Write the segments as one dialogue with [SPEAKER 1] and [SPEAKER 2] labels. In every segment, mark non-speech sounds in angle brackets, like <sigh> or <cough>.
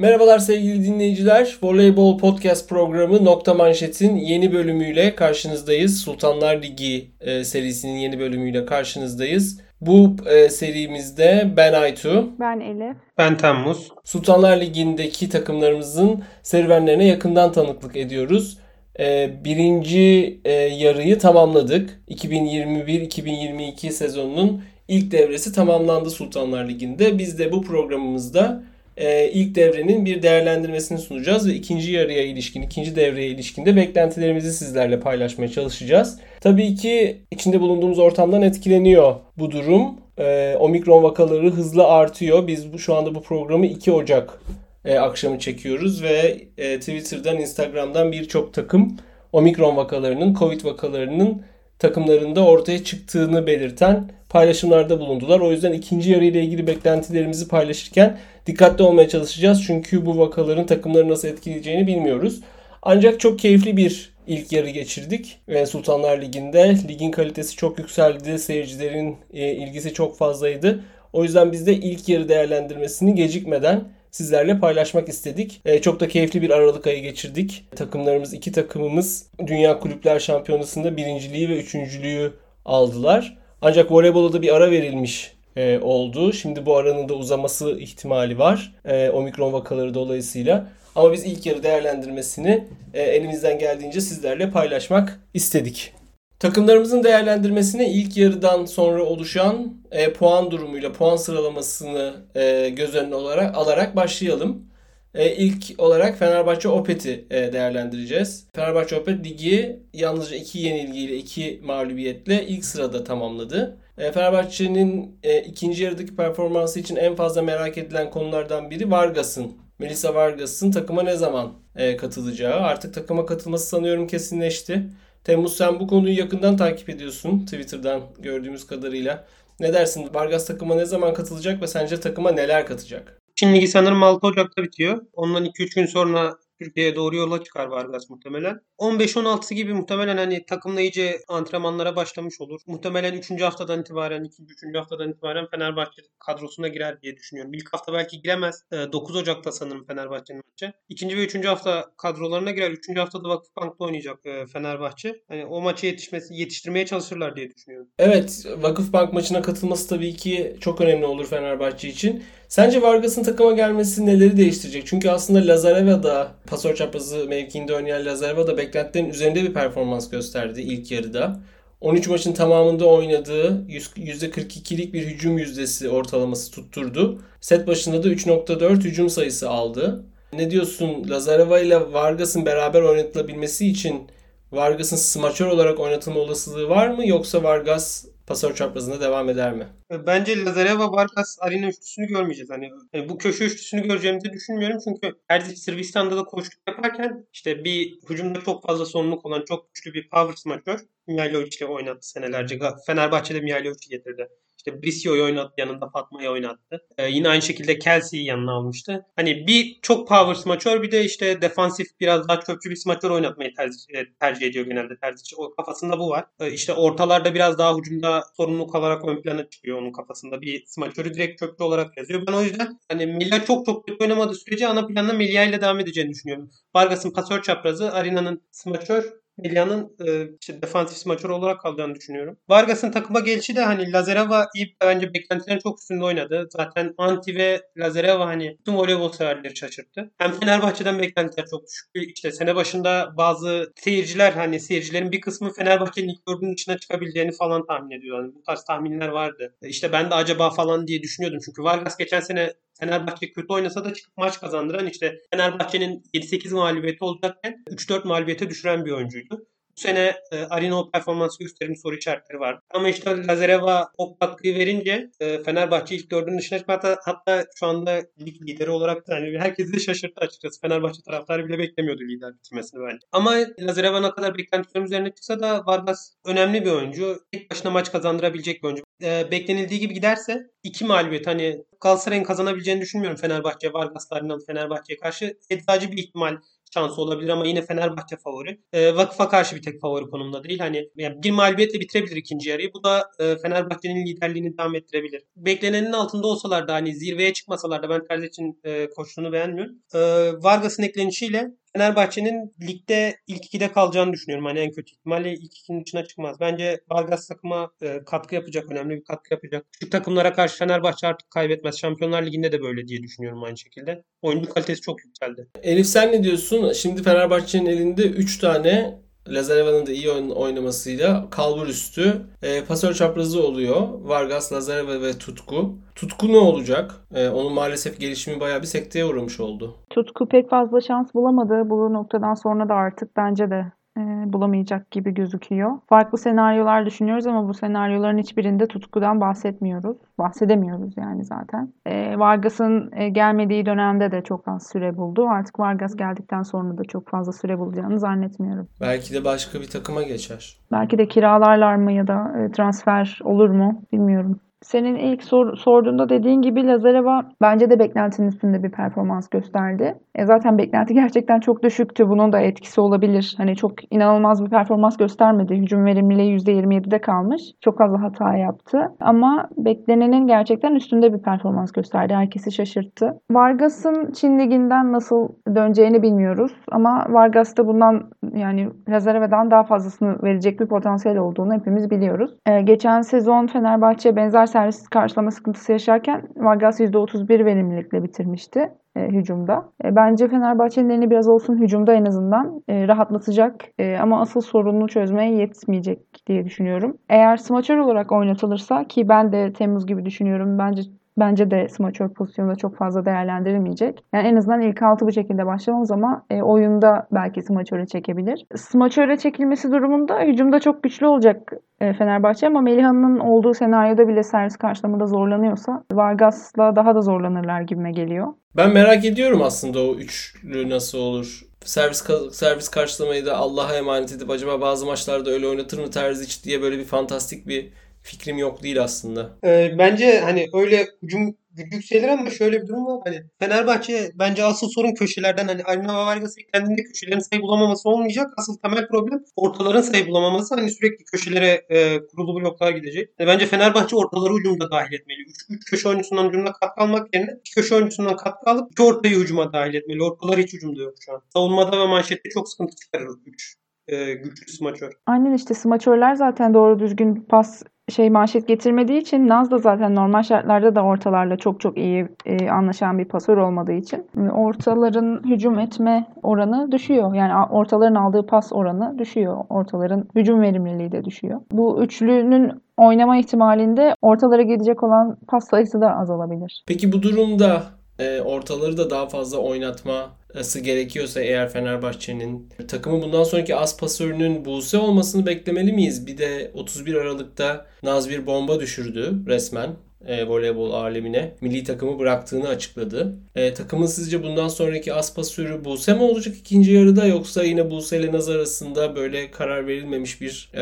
[SPEAKER 1] Merhabalar sevgili dinleyiciler. Voleybol podcast programı Nokta Manşet'in yeni bölümüyle karşınızdayız. Sultanlar Ligi e, serisinin yeni bölümüyle karşınızdayız. Bu e, serimizde ben Aytu.
[SPEAKER 2] Ben Elif.
[SPEAKER 3] Ben Temmuz.
[SPEAKER 1] Sultanlar Ligi'ndeki takımlarımızın serüvenlerine yakından tanıklık ediyoruz. E, birinci e, yarıyı tamamladık. 2021-2022 sezonunun ilk devresi tamamlandı Sultanlar Ligi'nde. Biz de bu programımızda e, ilk devrenin bir değerlendirmesini sunacağız ve ikinci yarıya ilişkin, ikinci devreye ilişkin de beklentilerimizi sizlerle paylaşmaya çalışacağız. Tabii ki içinde bulunduğumuz ortamdan etkileniyor bu durum. E, omikron vakaları hızlı artıyor. Biz bu, şu anda bu programı 2 Ocak e, akşamı çekiyoruz ve e, Twitter'dan, Instagram'dan birçok takım omikron vakalarının, covid vakalarının takımlarında ortaya çıktığını belirten paylaşımlarda bulundular. O yüzden ikinci yarı ile ilgili beklentilerimizi paylaşırken dikkatli olmaya çalışacağız. Çünkü bu vakaların takımları nasıl etkileyeceğini bilmiyoruz. Ancak çok keyifli bir ilk yarı geçirdik. Sultanlar Ligi'nde ligin kalitesi çok yükseldi. Seyircilerin e, ilgisi çok fazlaydı. O yüzden biz de ilk yarı değerlendirmesini gecikmeden sizlerle paylaşmak istedik. E, çok da keyifli bir Aralık ayı geçirdik. Takımlarımız, iki takımımız Dünya Kulüpler Şampiyonası'nda birinciliği ve üçüncülüğü aldılar. Ancak voleybola da bir ara verilmiş e, oldu. Şimdi bu aranın da uzaması ihtimali var. E, omikron vakaları dolayısıyla. Ama biz ilk yarı değerlendirmesini e, elimizden geldiğince sizlerle paylaşmak istedik. Takımlarımızın değerlendirmesine ilk yarıdan sonra oluşan e, puan durumuyla puan sıralamasını e, göz önüne olarak alarak başlayalım. E, ilk olarak Fenerbahçe Opet'i e, değerlendireceğiz. Fenerbahçe Opet ligi yalnızca iki yenilgiyle, iki mağlubiyetle ilk sırada tamamladı. E, Fenerbahçe'nin e, ikinci yarıdaki performansı için en fazla merak edilen konulardan biri Vargas'ın. Melisa Vargas'ın takıma ne zaman e, katılacağı. Artık takıma katılması sanıyorum kesinleşti. Temmuz sen bu konuyu yakından takip ediyorsun Twitter'dan gördüğümüz kadarıyla. Ne dersin? Vargas takıma ne zaman katılacak ve sence takıma neler katacak?
[SPEAKER 3] Çin Ligi sanırım 6 Ocak'ta bitiyor. Ondan 2-3 gün sonra Türkiye'ye doğru yola çıkar Vargas muhtemelen. 15-16'sı gibi muhtemelen hani takımla iyice antrenmanlara başlamış olur. Muhtemelen 3. haftadan itibaren, 2. 3. haftadan itibaren Fenerbahçe kadrosuna girer diye düşünüyorum. İlk hafta belki giremez. 9 ee, Ocak'ta sanırım Fenerbahçe'nin maçı. 2. ve 3. hafta kadrolarına girer. 3. haftada Vakıfbank'ta oynayacak e, Fenerbahçe. Hani o maçı yetişmesi, yetiştirmeye çalışırlar diye düşünüyorum.
[SPEAKER 1] Evet, Vakıfbank maçına katılması tabii ki çok önemli olur Fenerbahçe için. Sence Vargas'ın takıma gelmesi neleri değiştirecek? Çünkü aslında Lazareva da pasör çaprazı mevkiinde oynayan Lazareva da beklentilerin üzerinde bir performans gösterdi ilk yarıda. 13 maçın tamamında oynadığı %42'lik bir hücum yüzdesi ortalaması tutturdu. Set başında da 3.4 hücum sayısı aldı. Ne diyorsun Lazareva ile Vargas'ın beraber oynatılabilmesi için Vargas'ın smaçör olarak oynatılma olasılığı var mı yoksa Vargas pasör çaprazında devam eder mi?
[SPEAKER 3] Bence Lazareva Vargas Arena üçlüsünü görmeyeceğiz. Hani yani bu köşe üçlüsünü göreceğimizi düşünmüyorum. Çünkü Erdiç Sırbistan'da da koçluk yaparken işte bir hücumda çok fazla sorumluluk olan çok güçlü bir power smaçör Mihailovic ile oynattı senelerce. Fenerbahçe'de Mihailovic'i getirdi. İşte Bricio'yu oynattı yanında Fatma'yı oynattı. Ee, yine aynı şekilde Kelsey'yi yanına almıştı. Hani bir çok power smaçör bir de işte defansif biraz daha çöpçü bir smaçör oynatmayı tercih, e, tercih ediyor genelde tercih. O kafasında bu var. Ee, işte ortalarda biraz daha hücumda sorumluluk alarak ön plana çıkıyor onun kafasında. Bir smaçörü direkt çöpçü olarak yazıyor. Ben o yüzden hani Melih çok çok kötü oynamadığı sürece ana planda Melih ile devam edeceğini düşünüyorum. Vargas'ın pasör çaprazı, Arina'nın smaçör, Milan'ın e, işte defansif smaçör olarak kalacağını düşünüyorum. Vargas'ın takıma gelişi de hani Lazareva iyi bence beklentilerin çok üstünde oynadı. Zaten Anti ve Lazareva hani tüm voleybol severleri şaşırttı. Hem Fenerbahçe'den beklentiler çok düşük. İşte sene başında bazı seyirciler hani seyircilerin bir kısmı Fenerbahçe'nin ilk dördünün dışına çıkabileceğini falan tahmin ediyor. Yani bu tarz tahminler vardı. İşte ben de acaba falan diye düşünüyordum. Çünkü Vargas geçen sene Fenerbahçe kötü oynasa da çıkıp maç kazandıran işte Fenerbahçe'nin 7-8 mağlubiyeti olacakken 3-4 mağlubiyete düşüren bir oyuncuydu. Sene e, Arino performans gösterim soru işaretleri var. Ama işte Lazareva o katkıyı verince e, Fenerbahçe ilk dördünün dışına çıktı. Hatta, hatta şu anda lig lideri olarak yani herkesi de şaşırttı açıkçası. Fenerbahçe taraftarı bile beklemiyordu lider bitirmesini bence. Ama Lazareva ne kadar beklentilerin üzerine çıksa da Vargas önemli bir oyuncu. Tek başına maç kazandırabilecek bir oyuncu. E, beklenildiği gibi giderse iki mağlubiyet hani Galatasaray'ın kazanabileceğini düşünmüyorum Fenerbahçe, Vargas'la Arinalı Fenerbahçe'ye karşı. Eczacı bir ihtimal şansı olabilir ama yine Fenerbahçe favori. E, Vakıf'a karşı bir tek favori konumda değil. Hani yani bir mağlubiyetle bitirebilir ikinci yarıyı. Bu da e, Fenerbahçe'nin liderliğini devam ettirebilir. Beklenenin altında olsalar da hani zirveye çıkmasalar da ben Terzic'in e, koçluğunu beğenmiyorum. E, Vargas'ın eklenişiyle Fenerbahçe'nin ligde ilk ikide kalacağını düşünüyorum. Hani en kötü ihtimalle ilk ikinin dışına çıkmaz. Bence Vargas takıma e, katkı yapacak. Önemli bir katkı yapacak. Küçük takımlara karşı Fenerbahçe artık kaybetmez. Şampiyonlar Ligi'nde de böyle diye düşünüyorum aynı şekilde. Oyuncu kalitesi çok yükseldi.
[SPEAKER 1] Elif sen ne diyorsun? Şimdi Fenerbahçe'nin elinde 3 tane Lazareva'nın da iyi oynamasıyla kalbur üstü e, pasör çaprazı oluyor. Vargas, Lazareva ve Tutku. Tutku ne olacak? E, onun maalesef gelişimi bayağı bir sekteye uğramış oldu.
[SPEAKER 2] Tutku pek fazla şans bulamadı. Bu noktadan sonra da artık bence de bulamayacak gibi gözüküyor. Farklı senaryolar düşünüyoruz ama bu senaryoların hiçbirinde tutkudan bahsetmiyoruz. Bahsedemiyoruz yani zaten. E, Vargas'ın e, gelmediği dönemde de çok az süre buldu. Artık Vargas geldikten sonra da çok fazla süre bulacağını zannetmiyorum.
[SPEAKER 1] Belki de başka bir takıma geçer.
[SPEAKER 2] Belki de kiralarlar mı ya da e, transfer olur mu bilmiyorum. Senin ilk sor, sorduğunda dediğin gibi Lazareva bence de beklentinin üstünde bir performans gösterdi. E zaten beklenti <laughs> gerçekten çok düşüktü. Bunun da etkisi olabilir. Hani çok inanılmaz bir performans göstermedi. Hücum verimliliği %27'de kalmış. Çok fazla hata yaptı. Ama beklenenin gerçekten üstünde bir performans gösterdi. Herkesi şaşırttı. Vargas'ın Çin Ligi'nden nasıl döneceğini bilmiyoruz. Ama Vargas da bundan yani Lazareva'dan daha fazlasını verecek bir potansiyel olduğunu hepimiz biliyoruz. E, geçen sezon Fenerbahçe benzer servis karşılama sıkıntısı yaşarken Vargas %31 verimlilikle bitirmişti e, hücumda. E, bence Fenerbahçe'nin elini biraz olsun hücumda en azından e, rahatlatacak e, ama asıl sorununu çözmeye yetmeyecek diye düşünüyorum. Eğer smaçör olarak oynatılırsa ki ben de Temmuz gibi düşünüyorum. Bence Bence de smaçör pozisyonunda çok fazla değerlendirilmeyecek. Yani en azından ilk altı bu şekilde başlamamız ama e, oyunda belki smaçöre çekebilir. Smaçöre çekilmesi durumunda hücumda çok güçlü olacak e, Fenerbahçe ama Meliha'nın olduğu senaryoda bile servis karşılamada zorlanıyorsa Vargas'la daha da zorlanırlar gibime geliyor.
[SPEAKER 1] Ben merak ediyorum aslında o üçlü nasıl olur. Servis servis karşılamayı da Allah'a emanet edip acaba bazı maçlarda öyle oynatır mı Terzic diye böyle bir fantastik bir fikrim yok değil aslında.
[SPEAKER 3] Ee, bence hani öyle hücum yükselir ama şöyle bir durum var. Hani Fenerbahçe bence asıl sorun köşelerden hani Arina Vargas kendinde köşelerin sayı bulamaması olmayacak. Asıl temel problem ortaların sayı bulamaması. Hani sürekli köşelere e, kurulu bloklar gidecek. Yani bence Fenerbahçe ortaları hücumda dahil etmeli. 3 köşe oyuncusundan hücumda katkı almak yerine 2 köşe oyuncusundan katkı alıp 2 ortayı hücuma dahil etmeli. Ortalar hiç hücumda yok şu an. Savunmada ve manşette çok sıkıntı çıkarır 3 e, güçlü smaçör.
[SPEAKER 2] Aynen işte smaçörler zaten doğru düzgün pas şey manşet getirmediği için Naz da zaten normal şartlarda da ortalarla çok çok iyi e, anlaşan bir pasör olmadığı için ortaların hücum etme oranı düşüyor. Yani ortaların aldığı pas oranı düşüyor. Ortaların hücum verimliliği de düşüyor. Bu üçlünün oynama ihtimalinde ortalara gidecek olan pas sayısı da azalabilir.
[SPEAKER 1] Peki bu durumda e, ortaları da daha fazla oynatması gerekiyorsa eğer Fenerbahçe'nin takımı bundan sonraki as pasörünün Buse olmasını beklemeli miyiz? Bir de 31 Aralık'ta Naz bir bomba düşürdü resmen e, voleybol alemine milli takımı bıraktığını açıkladı. E, takımın sizce bundan sonraki as pasörü Buse mi olacak ikinci yarıda yoksa yine Buse ile Naz arasında böyle karar verilmemiş bir e,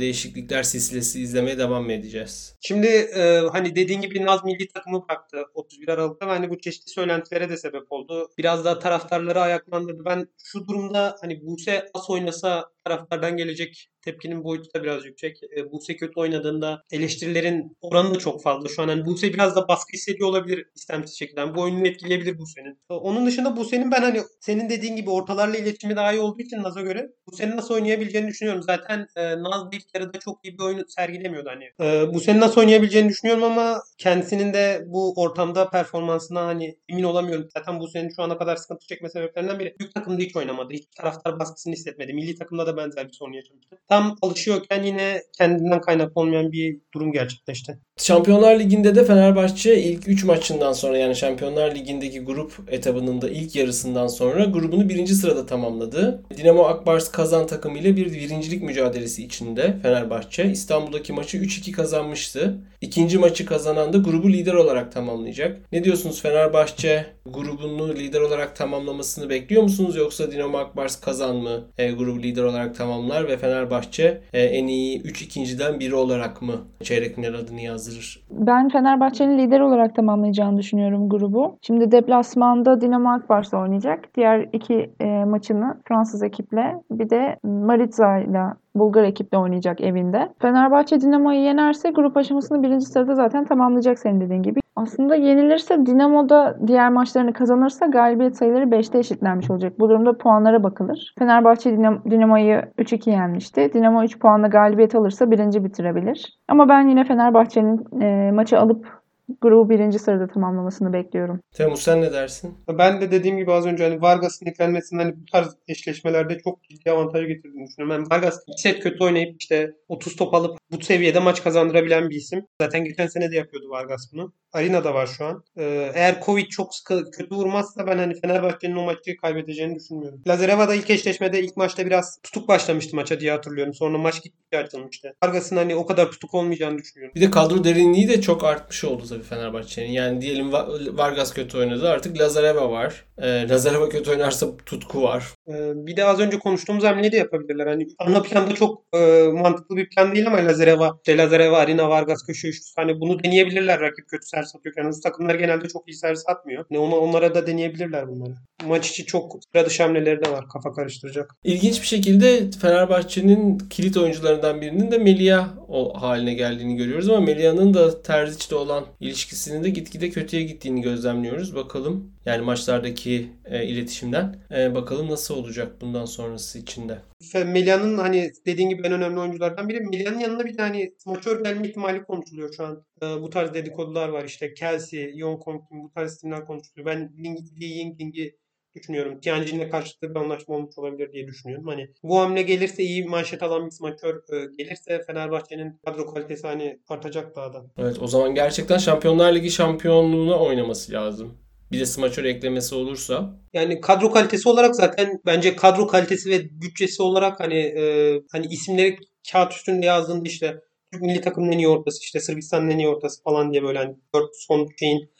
[SPEAKER 1] değişiklikler silsilesi izlemeye devam mı edeceğiz?
[SPEAKER 3] Şimdi e, hani dediğin gibi Naz milli takımı bıraktı 31 Aralık'ta ve hani bu çeşitli söylentilere de sebep oldu. Biraz daha taraftarları ayaklandırdı. Ben şu durumda hani Buse as oynasa taraftardan gelecek tepkinin boyutu da biraz yüksek. E, Buse kötü oynadığında eleştirilerin oranı da çok fazla. Şu an hani Buse biraz da baskı hissediyor olabilir istemsiz şekilde. Yani bu oyununu etkileyebilir Buse'nin. Onun dışında Buse'nin ben hani senin dediğin gibi ortalarla iletişimi daha iyi olduğu için Naz'a göre Buse'nin nasıl oynayabileceğini düşünüyorum. Zaten e, Naz ilk yarıda çok iyi bir oyun sergilemiyordu hani. E, Buse'nin nasıl oynayabileceğini düşünüyorum ama kendisinin de bu ortamda performansına hani emin olamıyorum. Zaten Buse'nin şu ana kadar sıkıntı çekme sebeplerinden biri. Büyük takımda hiç oynamadı. Hiç taraftar baskısını hissetmedi. Milli takımda da benzer bir sorun yaşamıştı. Tam alışıyorken yine kendinden kaynaklı olmayan bir durum gerçekleşti.
[SPEAKER 1] Şampiyonlar Ligi'nde de Fenerbahçe ilk 3 maçından sonra yani Şampiyonlar Ligi'ndeki grup etabının da ilk yarısından sonra grubunu birinci sırada tamamladı. Dinamo Akbars kazan takımı ile bir birincilik mücadelesi içinde Fenerbahçe. İstanbul'daki maçı 3-2 kazanmıştı. İkinci maçı kazanan da grubu lider olarak tamamlayacak. Ne diyorsunuz Fenerbahçe grubunu lider olarak tamamlamasını bekliyor musunuz yoksa Dinamo Akbars kazan mı e, grubu lider olarak tamamlar ve Fenerbahçe e, en iyi 3 ikinciden biri olarak mı çeyrek final adını yazdırır? Hazır?
[SPEAKER 2] Ben Fenerbahçe'nin lider olarak tamamlayacağını düşünüyorum grubu. Şimdi deplasmanda Dinamo Akbars'la oynayacak. Diğer iki e, maçını Fransız ekiple bir de Maritza ile Bulgar ekiple oynayacak evinde. Fenerbahçe Dinamo'yu yenerse grup aşamasını birinci sırada zaten tamamlayacak senin dediğin gibi. Aslında yenilirse Dinamo'da diğer maçlarını kazanırsa galibiyet sayıları 5'te eşitlenmiş olacak. Bu durumda puanlara bakılır. Fenerbahçe Dinamo, Dinamo'yu 3-2 yenmişti. Dinamo 3 puanla galibiyet alırsa birinci bitirebilir. Ama ben yine Fenerbahçe'nin e, maçı alıp grubu birinci sırada tamamlamasını bekliyorum.
[SPEAKER 1] Temmuz sen ne dersin?
[SPEAKER 3] Ben de dediğim gibi az önce hani Vargas'ın eklenmesinin hani bu tarz eşleşmelerde çok ciddi avantaj getirdiğini düşünüyorum. Yani Vargas ilk set kötü oynayıp işte 30 top alıp bu seviyede maç kazandırabilen bir isim. Zaten geçen sene de yapıyordu Vargas bunu. Arina da var şu an. Ee, eğer Covid çok sıkı kötü vurmazsa ben hani Fenerbahçe'nin o maçı kaybedeceğini düşünmüyorum. Lazareva da ilk eşleşmede ilk maçta biraz tutuk başlamıştı maça diye hatırlıyorum. Sonra maç gittikçe açılmıştı. Vargas'ın hani o kadar tutuk olmayacağını düşünüyorum.
[SPEAKER 1] Bir de kadro derinliği de çok artmış oldu tabii Fenerbahçe'nin. Yani diyelim Vargas kötü oynadı. Artık Lazareva var. Ee, Lazareva kötü oynarsa tutku var.
[SPEAKER 3] Ee, bir de az önce konuştuğumuz hamleyi de yapabilirler. Hani ana planda çok e, mantıklı bir plan değil ama Lazareva, işte Lazareva, Arina, Vargas köşe üçlüsü. Hani bunu deneyebilirler rakip kötü servis atıyorken. Rus takımlar genelde çok iyi servis atmıyor. Yani ona, onlara da deneyebilirler bunları. Maç içi çok sıra dışı hamleleri de var kafa karıştıracak.
[SPEAKER 1] İlginç bir şekilde Fenerbahçe'nin kilit oyuncularından birinin de Melia o haline geldiğini görüyoruz ama Melia'nın da Terzic'le olan ilişkisinin de gitgide kötüye gittiğini gözlemliyoruz. Bakalım yani maçlardaki e, iletişimden e, bakalım nasıl olacak bundan sonrası içinde.
[SPEAKER 3] Melia'nın hani dediğin gibi en önemli oyunculardan biri. Melia'nın yanına bir tane smaçör gelme ihtimali konuşuluyor şu an. E, bu tarz dedikodular var işte. Kelsey, Yon Kong bu tarz isimler konuşuluyor. Ben Lee Yingling'i düşünüyorum. Tianjin'le karşılıklı bir anlaşma olmuş olabilir diye düşünüyorum. Hani bu hamle gelirse iyi manşet alan bir smaçör e, gelirse Fenerbahçe'nin kadro kalitesi hani artacak daha da.
[SPEAKER 1] Evet o zaman gerçekten Şampiyonlar Ligi şampiyonluğuna oynaması lazım. Bir de smaçör eklemesi olursa.
[SPEAKER 3] Yani kadro kalitesi olarak zaten bence kadro kalitesi ve bütçesi olarak hani e, hani isimleri kağıt üstünde yazdığında işte Türk milli takımının en iyi ortası işte Sırbistan'ın en iyi ortası falan diye böyle hani son şeyin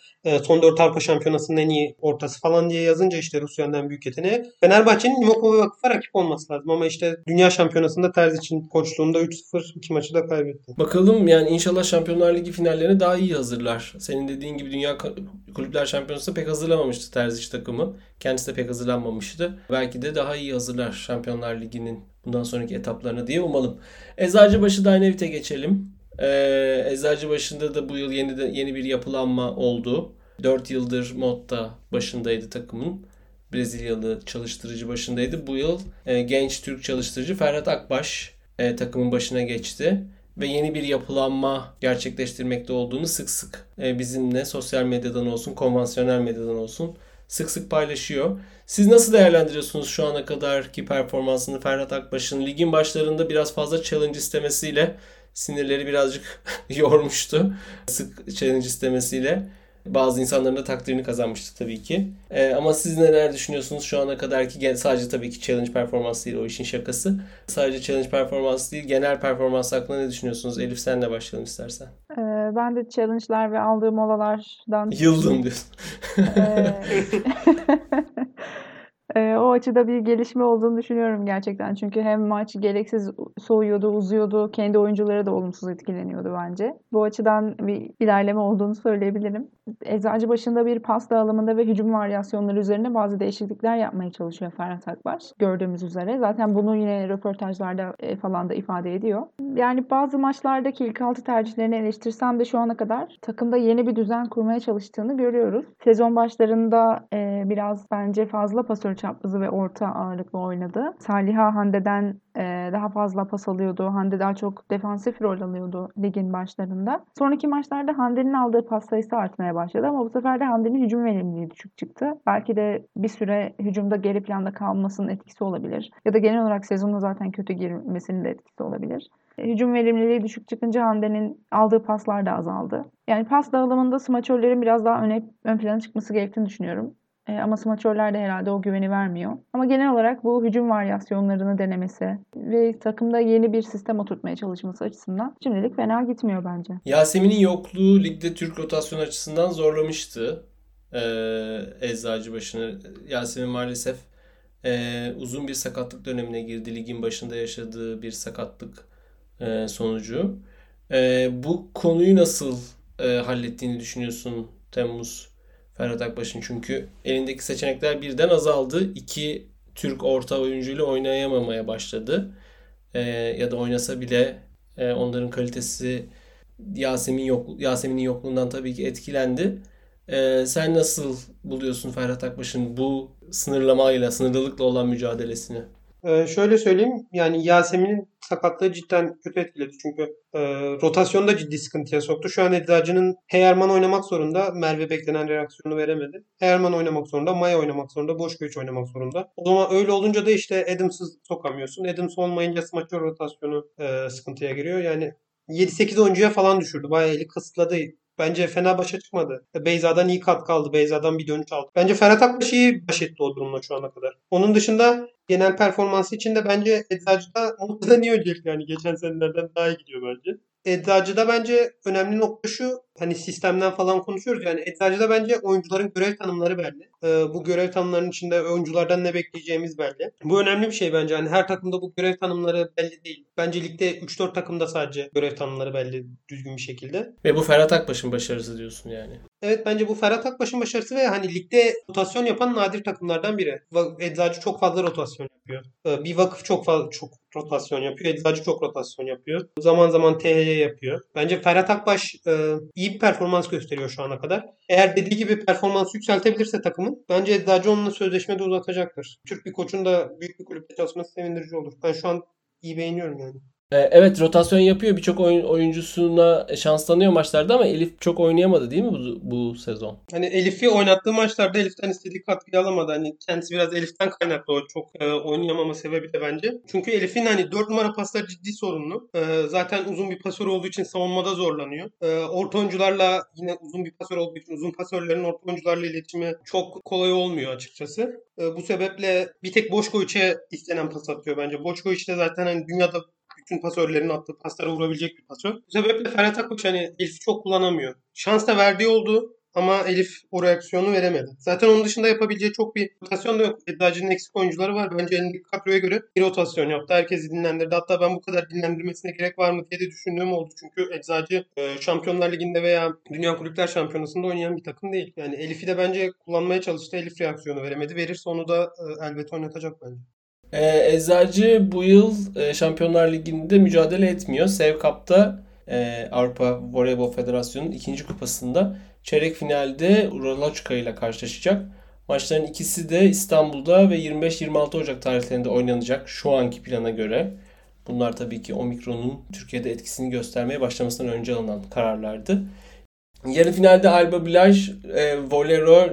[SPEAKER 3] son 4 Avrupa Şampiyonası'nın en iyi ortası falan diye yazınca işte Rusya'nın en büyük yeteneği. Fenerbahçe'nin Limakova Vakıf'a rakip olması lazım ama işte Dünya Şampiyonası'nda Terz için koçluğunda 3-0 iki maçı da kaybetti.
[SPEAKER 1] Bakalım yani inşallah Şampiyonlar Ligi finallerine daha iyi hazırlar. Senin dediğin gibi Dünya Kulüpler Şampiyonası'nda pek hazırlamamıştı Terzic takımı. Kendisi de pek hazırlanmamıştı. Belki de daha iyi hazırlar Şampiyonlar Ligi'nin bundan sonraki etaplarını diye umalım. Eczacıbaşı Dynavit'e geçelim. Ee, Eczacıbaşı'nda da bu yıl yeni de, yeni bir yapılanma oldu. 4 yıldır Motta başındaydı takımın. Brezilyalı çalıştırıcı başındaydı. Bu yıl e, genç Türk çalıştırıcı Ferhat Akbaş e, takımın başına geçti ve yeni bir yapılanma gerçekleştirmekte olduğunu sık sık e, bizimle sosyal medyadan olsun, konvansiyonel medyadan olsun sık sık paylaşıyor. Siz nasıl değerlendiriyorsunuz şu ana kadarki performansını Ferhat Akbaş'ın? Ligin başlarında biraz fazla challenge istemesiyle sinirleri birazcık <laughs> yormuştu. Sık challenge istemesiyle. Bazı insanların da takdirini kazanmıştı tabii ki. Ee, ama siz neler düşünüyorsunuz şu ana kadar ki sadece tabii ki challenge performans değil o işin şakası. Sadece challenge performans değil genel performans hakkında ne düşünüyorsunuz? Elif senle başlayalım istersen.
[SPEAKER 2] Ee, ben de challenge'lar ve aldığım molalardan...
[SPEAKER 1] Yıldım diyorsun. Ee, <laughs>
[SPEAKER 2] e, o açıda bir gelişme olduğunu düşünüyorum gerçekten. Çünkü hem maç gereksiz soğuyordu, uzuyordu. Kendi oyuncuları da olumsuz etkileniyordu bence. Bu açıdan bir ilerleme olduğunu söyleyebilirim. Eczacı başında bir pas dağılımında ve hücum varyasyonları üzerine bazı değişiklikler yapmaya çalışıyor Ferhat Akbaş. Gördüğümüz üzere. Zaten bunu yine röportajlarda e, falan da ifade ediyor. Yani bazı maçlardaki ilk altı tercihlerini eleştirsem de şu ana kadar takımda yeni bir düzen kurmaya çalıştığını görüyoruz. Sezon başlarında e, biraz bence fazla pasör çaprazı ve orta ağırlıklı oynadı. Saliha Hande'den e, daha fazla pas alıyordu. Hande daha çok defansif rol alıyordu ligin başlarında. Sonraki maçlarda Hande'nin aldığı pas sayısı artmaya başladı ama bu sefer de Hande'nin hücum verimliliği düşük çıktı. Belki de bir süre hücumda geri planda kalmasının etkisi olabilir. Ya da genel olarak sezonda zaten kötü girmesinin de etkisi olabilir. E, hücum verimliliği düşük çıkınca Hande'nin aldığı paslar da azaldı. Yani pas dağılımında smaçörlerin biraz daha öne, ön plana çıkması gerektiğini düşünüyorum. E, ama smaçörler de herhalde o güveni vermiyor. Ama genel olarak bu hücum varyasyonlarını denemesi ve takımda yeni bir sistem oturtmaya çalışması açısından şimdilik fena gitmiyor bence.
[SPEAKER 1] Yasemin'in yokluğu ligde Türk rotasyon açısından zorlamıştı. Ee, Eczacıbaşı'nı. Yasemin maalesef e, uzun bir sakatlık dönemine girdi. Ligin başında yaşadığı bir sakatlık e, sonucu. E, bu konuyu nasıl e, hallettiğini düşünüyorsun Temmuz Ferhat Akbaş'ın? Çünkü elindeki seçenekler birden azaldı. İki Türk orta oyuncuyla oynayamamaya başladı. E, ya da oynasa bile e, onların kalitesi Yasemin yok Yasemin'in yokluğundan tabii ki etkilendi. E, sen nasıl buluyorsun Ferhat Akbaş'ın bu sınırlamayla, sınırlılıkla olan mücadelesini?
[SPEAKER 3] Ee, şöyle söyleyeyim yani Yasemin'in sakatlığı cidden kötü etkiledi. Çünkü e, rotasyonda ciddi sıkıntıya soktu. Şu an Eczacı'nın Heyerman oynamak zorunda. Merve beklenen reaksiyonu veremedi. Heyerman oynamak zorunda. Maya oynamak zorunda. Boş göç oynamak zorunda. O zaman öyle olunca da işte Adams'ı sokamıyorsun. Adams olmayınca smaçör rotasyonu e, sıkıntıya giriyor. Yani 7-8 oyuncuya falan düşürdü. Bayağı eli kısıtladı Bence fena başa çıkmadı. Beyza'dan iyi kat kaldı. Beyza'dan bir dönüş aldı. Bence Ferhat Akbaş iyi baş etti o durumla şu ana kadar. Onun dışında genel performansı için de bence Eczacı'da muhtemelen <laughs> iyi öncelik yani geçen senelerden daha iyi gidiyor bence. Eczacı'da bence önemli nokta şu. Hani sistemden falan konuşuyoruz. Yani Eczacı'da bence oyuncuların görev tanımları belli. Ee, bu görev tanımlarının içinde oyunculardan ne bekleyeceğimiz belli. Bu önemli bir şey bence. Hani her takımda bu görev tanımları belli değil. Bence ligde 3-4 takımda sadece görev tanımları belli düzgün bir şekilde.
[SPEAKER 1] Ve bu Ferhat Akbaş'ın başarısı diyorsun yani.
[SPEAKER 3] Evet bence bu Ferhat Akbaş'ın başarısı ve hani ligde rotasyon yapan nadir takımlardan biri. Eczacı çok fazla rotasyon yapıyor. Ee, bir vakıf çok fazla çok rotasyon yapıyor. Eczacı çok rotasyon yapıyor. Zaman zaman THY yapıyor. Bence Ferhat Akbaş e, iyi bir performans gösteriyor şu ana kadar. Eğer dediği gibi performans yükseltebilirse takımın bence Eczacı onunla sözleşme de uzatacaktır. Türk bir koçun da büyük bir kulüpte çalışması sevindirici olur. Ben şu an iyi beğeniyorum yani.
[SPEAKER 1] E, evet rotasyon yapıyor. Birçok oyun, oyuncusuna şans tanıyor maçlarda ama Elif çok oynayamadı değil mi bu, bu sezon?
[SPEAKER 3] Hani Elif'i oynattığı maçlarda Elif'ten istediği katkıyı alamadı. Hani kendisi biraz Elif'ten kaynaklı o çok e, oynayamama sebebi de bence. Çünkü Elif'in hani 4 numara paslar ciddi sorunlu. E, zaten uzun bir pasör olduğu için savunmada zorlanıyor. E, orta oyuncularla yine uzun bir pasör olduğu için uzun pasörlerin orta oyuncularla iletişimi çok kolay olmuyor açıkçası. E, bu sebeple bir tek Boşkoviç'e istenen pas atıyor bence. Boşkoviç de zaten hani dünyada bütün pasörlerin attığı paslara vurabilecek bir pasör. Bu sebeple Ferhat Akbaş hani Elif'i çok kullanamıyor. Şans da verdiği oldu ama Elif o reaksiyonu veremedi. Zaten onun dışında yapabileceği çok bir rotasyon da yok. Eczacı'nın eksik oyuncuları var. Bence elindeki kadroya göre bir rotasyon yaptı. Herkesi dinlendirdi. Hatta ben bu kadar dinlendirmesine gerek var mı diye de düşündüğüm oldu. Çünkü Eczacı e, Şampiyonlar Ligi'nde veya Dünya Kulüpler Şampiyonası'nda oynayan bir takım değil. Yani Elif'i de bence kullanmaya çalıştı. Elif reaksiyonu veremedi. Verirse onu da e, elbette oynatacak bence.
[SPEAKER 1] Ee, Eczacı bu yıl e, Şampiyonlar Ligi'nde mücadele etmiyor. Sev Cup'ta e, Avrupa Voleybol Federasyonu'nun ikinci kupasında çeyrek finalde Uraloçka ile karşılaşacak. Maçların ikisi de İstanbul'da ve 25-26 Ocak tarihlerinde oynanacak şu anki plana göre. Bunlar tabii ki Omikron'un Türkiye'de etkisini göstermeye başlamasından önce alınan kararlardı. Yarı finalde Alba Blaj, e, Volero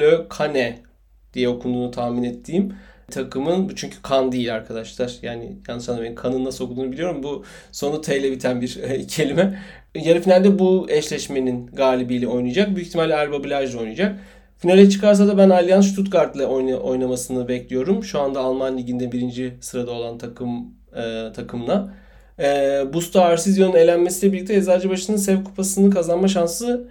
[SPEAKER 1] Le Cane diye okunduğunu tahmin ettiğim takımın çünkü kan değil arkadaşlar. Yani yanlış anlamayın kanın nasıl okunduğunu biliyorum. Bu sonu T ile biten bir e, kelime. Yarı finalde bu eşleşmenin galibiyle oynayacak. Büyük ihtimalle Erba Blaj oynayacak. Finale çıkarsa da ben Allianz Stuttgart ile oynamasını bekliyorum. Şu anda Alman liginde birinci sırada olan takım e, takımla. E, Busta Arsizyon'un elenmesiyle birlikte Eczacıbaşı'nın Sev Kupası'nı kazanma şansı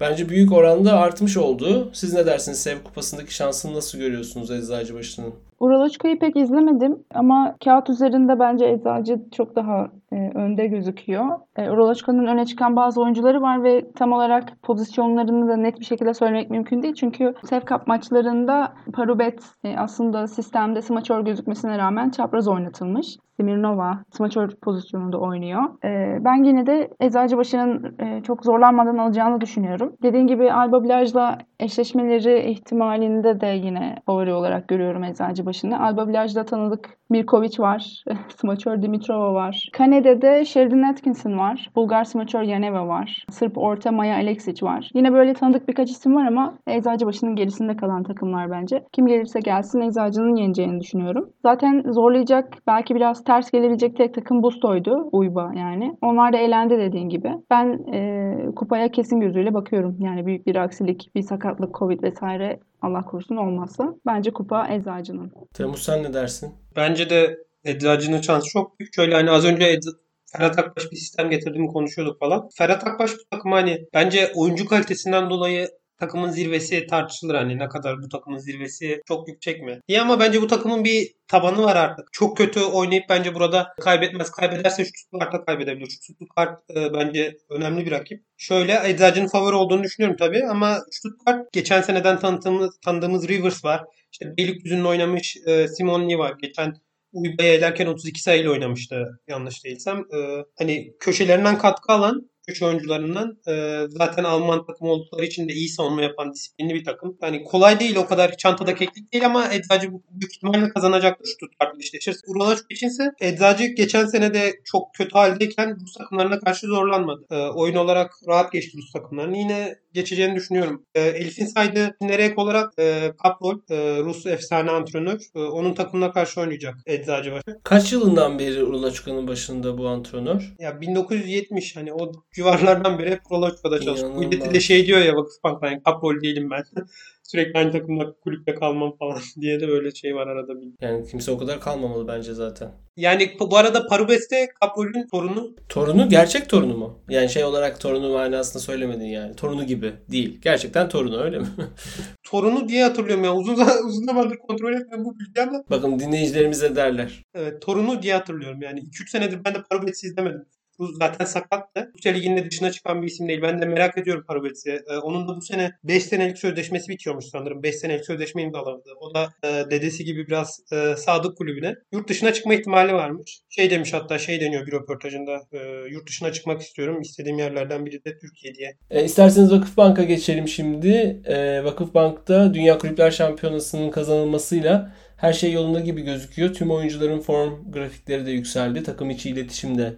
[SPEAKER 1] bence büyük oranda artmış oldu. Siz ne dersiniz? Sev Kupası'ndaki şansını nasıl görüyorsunuz Eczacıbaşı'nın?
[SPEAKER 2] Uraloçka'yı pek izlemedim ama kağıt üzerinde bence Eczacı çok daha e, önde gözüküyor. E, Uraloçka'nın öne çıkan bazı oyuncuları var ve tam olarak pozisyonlarını da net bir şekilde söylemek mümkün değil. Çünkü Sev Cup maçlarında Parubet e, aslında sistemde smaçör gözükmesine rağmen çapraz oynatılmış. Smirnova smaçör pozisyonunda oynuyor. E, ben yine de Eczacıbaşı'nın e, çok zorlanmadan alacağını düşünüyorum. Dediğim gibi Alba Blaj'la eşleşmeleri ihtimalinde de yine favori olarak görüyorum Eczacıbaşı'nı. Alba Blaj'da tanıdık Mirkovic var. <laughs> smaçör Dimitrova var. Kanede'de Sheridan Atkinson var. Bulgar smaçör Yaneva var. Sırp orta Maya Aleksic var. Yine böyle tanıdık birkaç isim var ama Eczacıbaşı'nın gerisinde kalan takımlar bence. Kim gelirse gelsin Eczacı'nın yeneceğini düşünüyorum. Zaten zorlayacak belki biraz ters gelebilecek tek takım Busto'ydu. Uyba yani. Onlar da elendi dediğin gibi. Ben e, kupaya kesin gözüyle bakıyorum. Yani büyük bir aksilik, bir sakatlık, Covid vesaire Allah korusun olmazsa. Bence kupa Eczacı'nın.
[SPEAKER 1] Temmuz sen ne dersin?
[SPEAKER 3] Bence de Eczacı'nın şansı çok büyük. Şöyle hani az önce Ed- Ferhat Akbaş bir sistem getirdiğimi konuşuyorduk falan. Ferhat Akbaş bu takım hani bence oyuncu kalitesinden dolayı takımın zirvesi tartışılır hani ne kadar bu takımın zirvesi çok yüksek mi? İyi ama bence bu takımın bir tabanı var artık. Çok kötü oynayıp bence burada kaybetmez. Kaybederse Stuttgart'ta kaybedebilir. Stuttgart e, bence önemli bir rakip. Şöyle Eczacı'nın favori olduğunu düşünüyorum tabii ama Stuttgart geçen seneden tanıdığımız, tanıdığımız Rivers var. İşte Beylikdüzü'nün oynamış e, Simonni var. Geçen Uyba'ya elerken 32 sayıyla oynamıştı yanlış değilsem. E, hani köşelerinden katkı alan güç oyuncularından e, zaten Alman takımı oldukları için de iyi savunma yapan disiplinli bir takım. Yani kolay değil o kadar çantada keklik değil ama Eczacı büyük ihtimalle kazanacaktır Stuttgart'la eşleşirse. Uralaş içinse Eczacı geçen sene de çok kötü haldeyken Rus takımlarına karşı zorlanmadı. E, oyun olarak rahat geçti Rus takımlarını. Yine geçeceğini düşünüyorum. E, Elif'in saydığı nereye olarak e, Kaprol, e, Rus efsane antrenör. E, onun takımına karşı oynayacak Eczacı başı.
[SPEAKER 1] Kaç yılından beri Urlaçka'nın başında bu antrenör?
[SPEAKER 3] Ya 1970 hani o civarlardan beri hep Proloçka'da çalıştım. Milleti de şey diyor ya Vakıfbank'tan yani kaprol değilim ben. <laughs> Sürekli aynı takımda kulüpte kalmam falan <laughs> diye de böyle şey var arada. Bir.
[SPEAKER 1] Yani kimse o kadar kalmamalı bence zaten.
[SPEAKER 3] Yani bu arada Parubes'te Kaprol'ün torunu.
[SPEAKER 1] Torunu gerçek torunu mu? Yani şey olarak torunu manasında söylemedin yani. Torunu gibi değil. Gerçekten torunu öyle mi? <laughs>
[SPEAKER 3] torunu diye hatırlıyorum ya. Uzun uzun zamandır kontrol etmem bu bilgi ama.
[SPEAKER 1] Bakın dinleyicilerimize derler.
[SPEAKER 3] Evet torunu diye hatırlıyorum yani. 2-3 senedir ben de Parubes'i izlemedim. Bu zaten sakattı. Rusya Ligi'nin dışına çıkan bir isim değil. Ben de merak ediyorum Parubets'i. Ee, onun da bu sene 5 senelik sözleşmesi bitiyormuş sanırım. 5 senelik sözleşme imzaladı. O da e, dedesi gibi biraz e, sadık kulübüne. Yurt dışına çıkma ihtimali varmış. Şey demiş hatta şey deniyor bir röportajında. E, yurt dışına çıkmak istiyorum. İstediğim yerlerden biri de Türkiye diye.
[SPEAKER 1] E, isterseniz Vakıfbank'a geçelim şimdi. E, Vakıfbank'ta Dünya Kulüpler Şampiyonası'nın kazanılmasıyla her şey yolunda gibi gözüküyor. Tüm oyuncuların form grafikleri de yükseldi. Takım içi iletişim de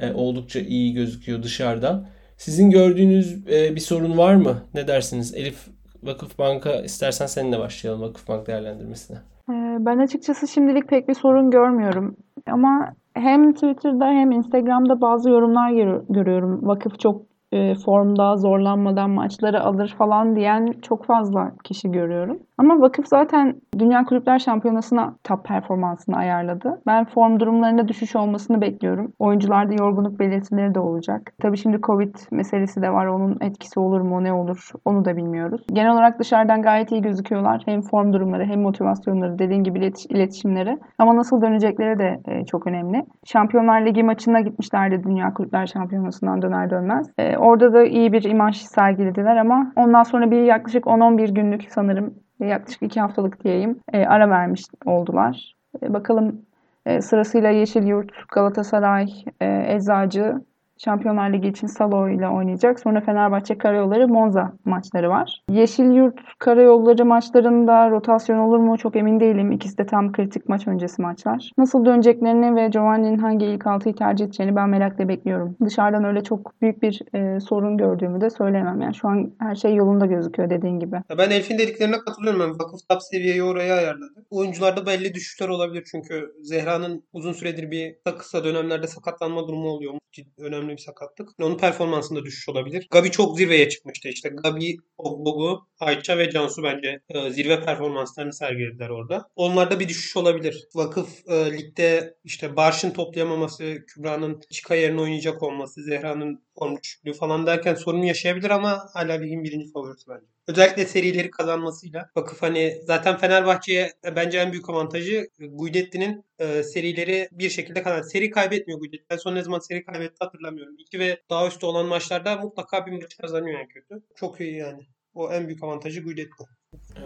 [SPEAKER 1] e, oldukça iyi gözüküyor dışarıdan. Sizin gördüğünüz e, bir sorun var mı? Ne dersiniz? Elif Vakıfbank'a istersen seninle başlayalım Vakıfbank değerlendirmesine.
[SPEAKER 2] E, ben açıkçası şimdilik pek bir sorun görmüyorum. Ama hem Twitter'da hem Instagram'da bazı yorumlar görüyorum. Vakıf çok e, formda zorlanmadan maçları alır falan diyen çok fazla kişi görüyorum. Ama vakıf zaten Dünya Kulüpler Şampiyonası'na top performansını ayarladı. Ben form durumlarında düşüş olmasını bekliyorum. Oyuncularda yorgunluk belirtileri de olacak. Tabii şimdi Covid meselesi de var. Onun etkisi olur mu ne olur onu da bilmiyoruz. Genel olarak dışarıdan gayet iyi gözüküyorlar. Hem form durumları hem motivasyonları dediğin gibi iletişimleri. Ama nasıl dönecekleri de e, çok önemli. Şampiyonlar Ligi maçına gitmişlerdi Dünya Kulüpler Şampiyonası'ndan döner dönmez. E, orada da iyi bir imaj sergilediler ama ondan sonra bir yaklaşık 10-11 günlük sanırım yaklaşık 2 haftalık diyeyim e, ara vermiş oldular. E, bakalım e, sırasıyla Yeşilyurt, Galatasaray, e, Eczacı, Şampiyonlar Ligi için Salo ile oynayacak. Sonra Fenerbahçe Karayolları Monza maçları var. Yeşil Yurt Karayolları maçlarında rotasyon olur mu çok emin değilim. İkisi de tam kritik maç öncesi maçlar. Nasıl döneceklerini ve Giovanni'nin hangi ilk altıyı tercih edeceğini ben merakla bekliyorum. Dışarıdan öyle çok büyük bir e, sorun gördüğümü de söylemem. Yani şu an her şey yolunda gözüküyor dediğin gibi.
[SPEAKER 3] ben Elif'in dediklerine katılıyorum. Yani vakıf top seviyeyi oraya ayarladı. Oyuncularda belli düşüşler olabilir çünkü Zehra'nın uzun süredir bir kısa dönemlerde sakatlanma durumu oluyor. Önemli önemli bir sakatlık. Onun performansında düşüş olabilir. Gabi çok zirveye çıkmıştı işte. Gabi, Ogbogu, Ayça ve Cansu bence e, zirve performanslarını sergilediler orada. Onlarda bir düşüş olabilir. Vakıf e, ligde işte Barş'ın toplayamaması, Kübra'nın Çika yerine oynayacak olması, Zehra'nın form falan derken sorun yaşayabilir ama hala ligin birinci favorisi bence. Özellikle serileri kazanmasıyla. Vakıf hani zaten Fenerbahçe'ye e, bence en büyük avantajı e, Guidetti'nin e, serileri bir şekilde kazan. Seri kaybetmiyor Guidetti. Ben son ne zaman seri kaybetti hatırlamıyorum. İki ve daha üstü olan maçlarda mutlaka bir maç kazanıyor yani kötü. Çok iyi yani. O en büyük avantajı Guidetti.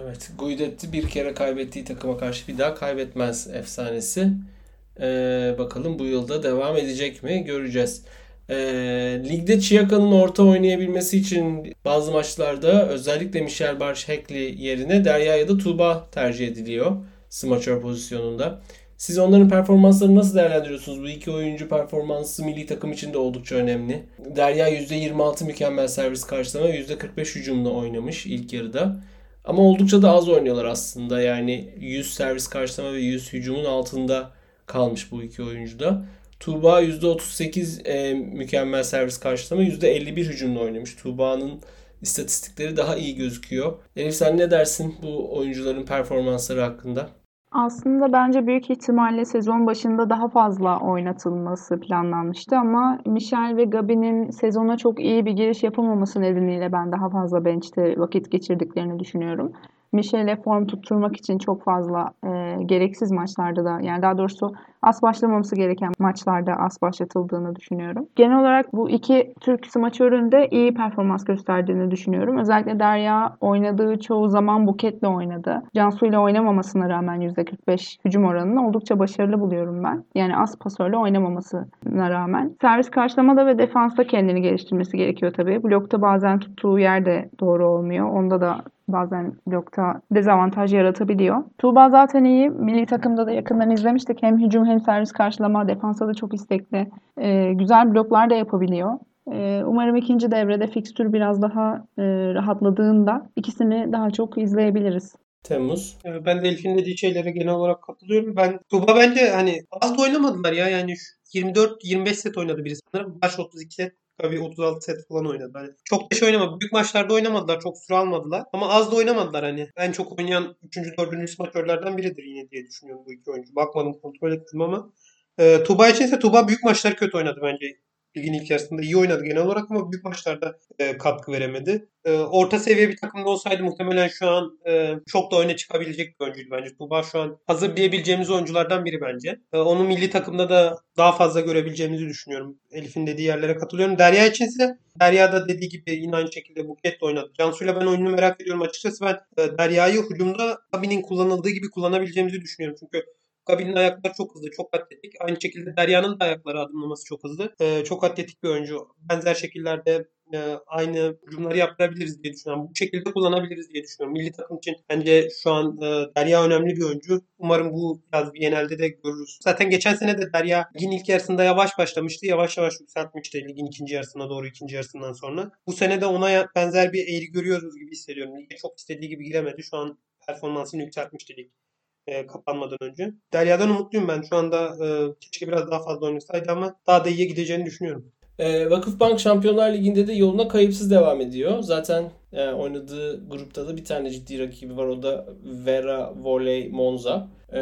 [SPEAKER 1] Evet. Guidetti bir kere kaybettiği takıma karşı bir daha kaybetmez efsanesi. Ee, bakalım bu yılda devam edecek mi göreceğiz. E, ligde Chiaka'nın orta oynayabilmesi için bazı maçlarda özellikle Michel Barş Heckley yerine Derya ya da Tuğba tercih ediliyor smaçör pozisyonunda. Siz onların performanslarını nasıl değerlendiriyorsunuz? Bu iki oyuncu performansı milli takım için de oldukça önemli. Derya %26 mükemmel servis karşılama %45 hücumla oynamış ilk yarıda. Ama oldukça da az oynuyorlar aslında. Yani 100 servis karşılama ve 100 hücumun altında kalmış bu iki oyuncu da. Tuğba %38 e, mükemmel servis karşılama %51 hücumla oynamış. Tuğba'nın istatistikleri daha iyi gözüküyor. Elif sen ne dersin bu oyuncuların performansları hakkında?
[SPEAKER 2] Aslında bence büyük ihtimalle sezon başında daha fazla oynatılması planlanmıştı ama Michel ve Gabi'nin sezona çok iyi bir giriş yapamaması nedeniyle ben daha fazla bench'te vakit geçirdiklerini düşünüyorum. Michel'e form tutturmak için çok fazla e, gereksiz maçlarda da yani daha doğrusu as başlamaması gereken maçlarda as başlatıldığını düşünüyorum. Genel olarak bu iki Türk smaçöründe iyi performans gösterdiğini düşünüyorum. Özellikle Derya oynadığı çoğu zaman Buket'le oynadı. Cansu ile oynamamasına rağmen %45 hücum oranını oldukça başarılı buluyorum ben. Yani as pasörle oynamamasına rağmen. Servis karşılamada ve defansta kendini geliştirmesi gerekiyor tabii. Blokta bazen tuttuğu yer de doğru olmuyor. Onda da bazen blokta dezavantaj yaratabiliyor. Tuğba zaten iyi. Milli takımda da yakından izlemiştik. Hem hücum hem servis karşılama, defansa da çok istekli. Ee, güzel bloklar da yapabiliyor. Ee, umarım ikinci devrede fikstür biraz daha e, rahatladığında ikisini daha çok izleyebiliriz.
[SPEAKER 1] Temmuz.
[SPEAKER 3] Ee, Ben de Elif'in dediği şeylere genel olarak katılıyorum. Ben Tuba bence hani az da oynamadılar ya. Yani şu 24-25 set oynadı biri sanırım. Baş 32 set. Tabii 36 set falan oynadı. Hani çok da şey oynamadı. Büyük maçlarda oynamadılar. Çok süre almadılar. Ama az da oynamadılar hani. En çok oynayan 3. 4. smaçörlerden biridir yine diye düşünüyorum bu iki oyuncu. Bakmadım kontrol ettim ama. E, Tuba için ise Tuba büyük maçlar kötü oynadı bence. Ligin ilk yarısında iyi oynadı genel olarak ama büyük maçlarda e, katkı veremedi. E, orta seviye bir takımda olsaydı muhtemelen şu an e, çok da öne çıkabilecek bir oyuncuydu bence. Tuba şu an hazır diyebileceğimiz oyunculardan biri bence. E, onu milli takımda da daha fazla görebileceğimizi düşünüyorum. Elif'in dediği yerlere katılıyorum. Derya içinse Derya da dediği gibi yine aynı şekilde Buket oynadı. Cansu'yla ben oyununu merak ediyorum açıkçası. Ben e, Derya'yı hücumda Gabi'nin kullanıldığı gibi kullanabileceğimizi düşünüyorum. Çünkü Gabi'nin ayakları çok hızlı, çok atletik. Aynı şekilde Derya'nın da ayakları adımlaması çok hızlı. Ee, çok atletik bir oyuncu. Benzer şekillerde e, aynı hücumları yaptırabiliriz diye düşünüyorum. Bu şekilde kullanabiliriz diye düşünüyorum. Milli takım için bence şu an e, Derya önemli bir oyuncu. Umarım bu yaz bir genelde de görürüz. Zaten geçen sene de Derya ligin ilk yarısında yavaş başlamıştı. Yavaş yavaş yükseltmişti ligin ikinci yarısına doğru ikinci yarısından sonra. Bu sene de ona benzer bir eğri görüyoruz gibi hissediyorum. Lige çok istediği gibi giremedi. Şu an performansını yükseltmişti lig e, kapanmadan önce. Derya'dan umutluyum ben. Şu anda e, keşke biraz daha fazla oynasaydı ama daha da iyiye gideceğini düşünüyorum.
[SPEAKER 1] E, Vakıfbank Şampiyonlar Ligi'nde de yoluna kayıpsız devam ediyor. Zaten e, oynadığı grupta da bir tane ciddi rakibi var. O da Vera Volley Monza. E,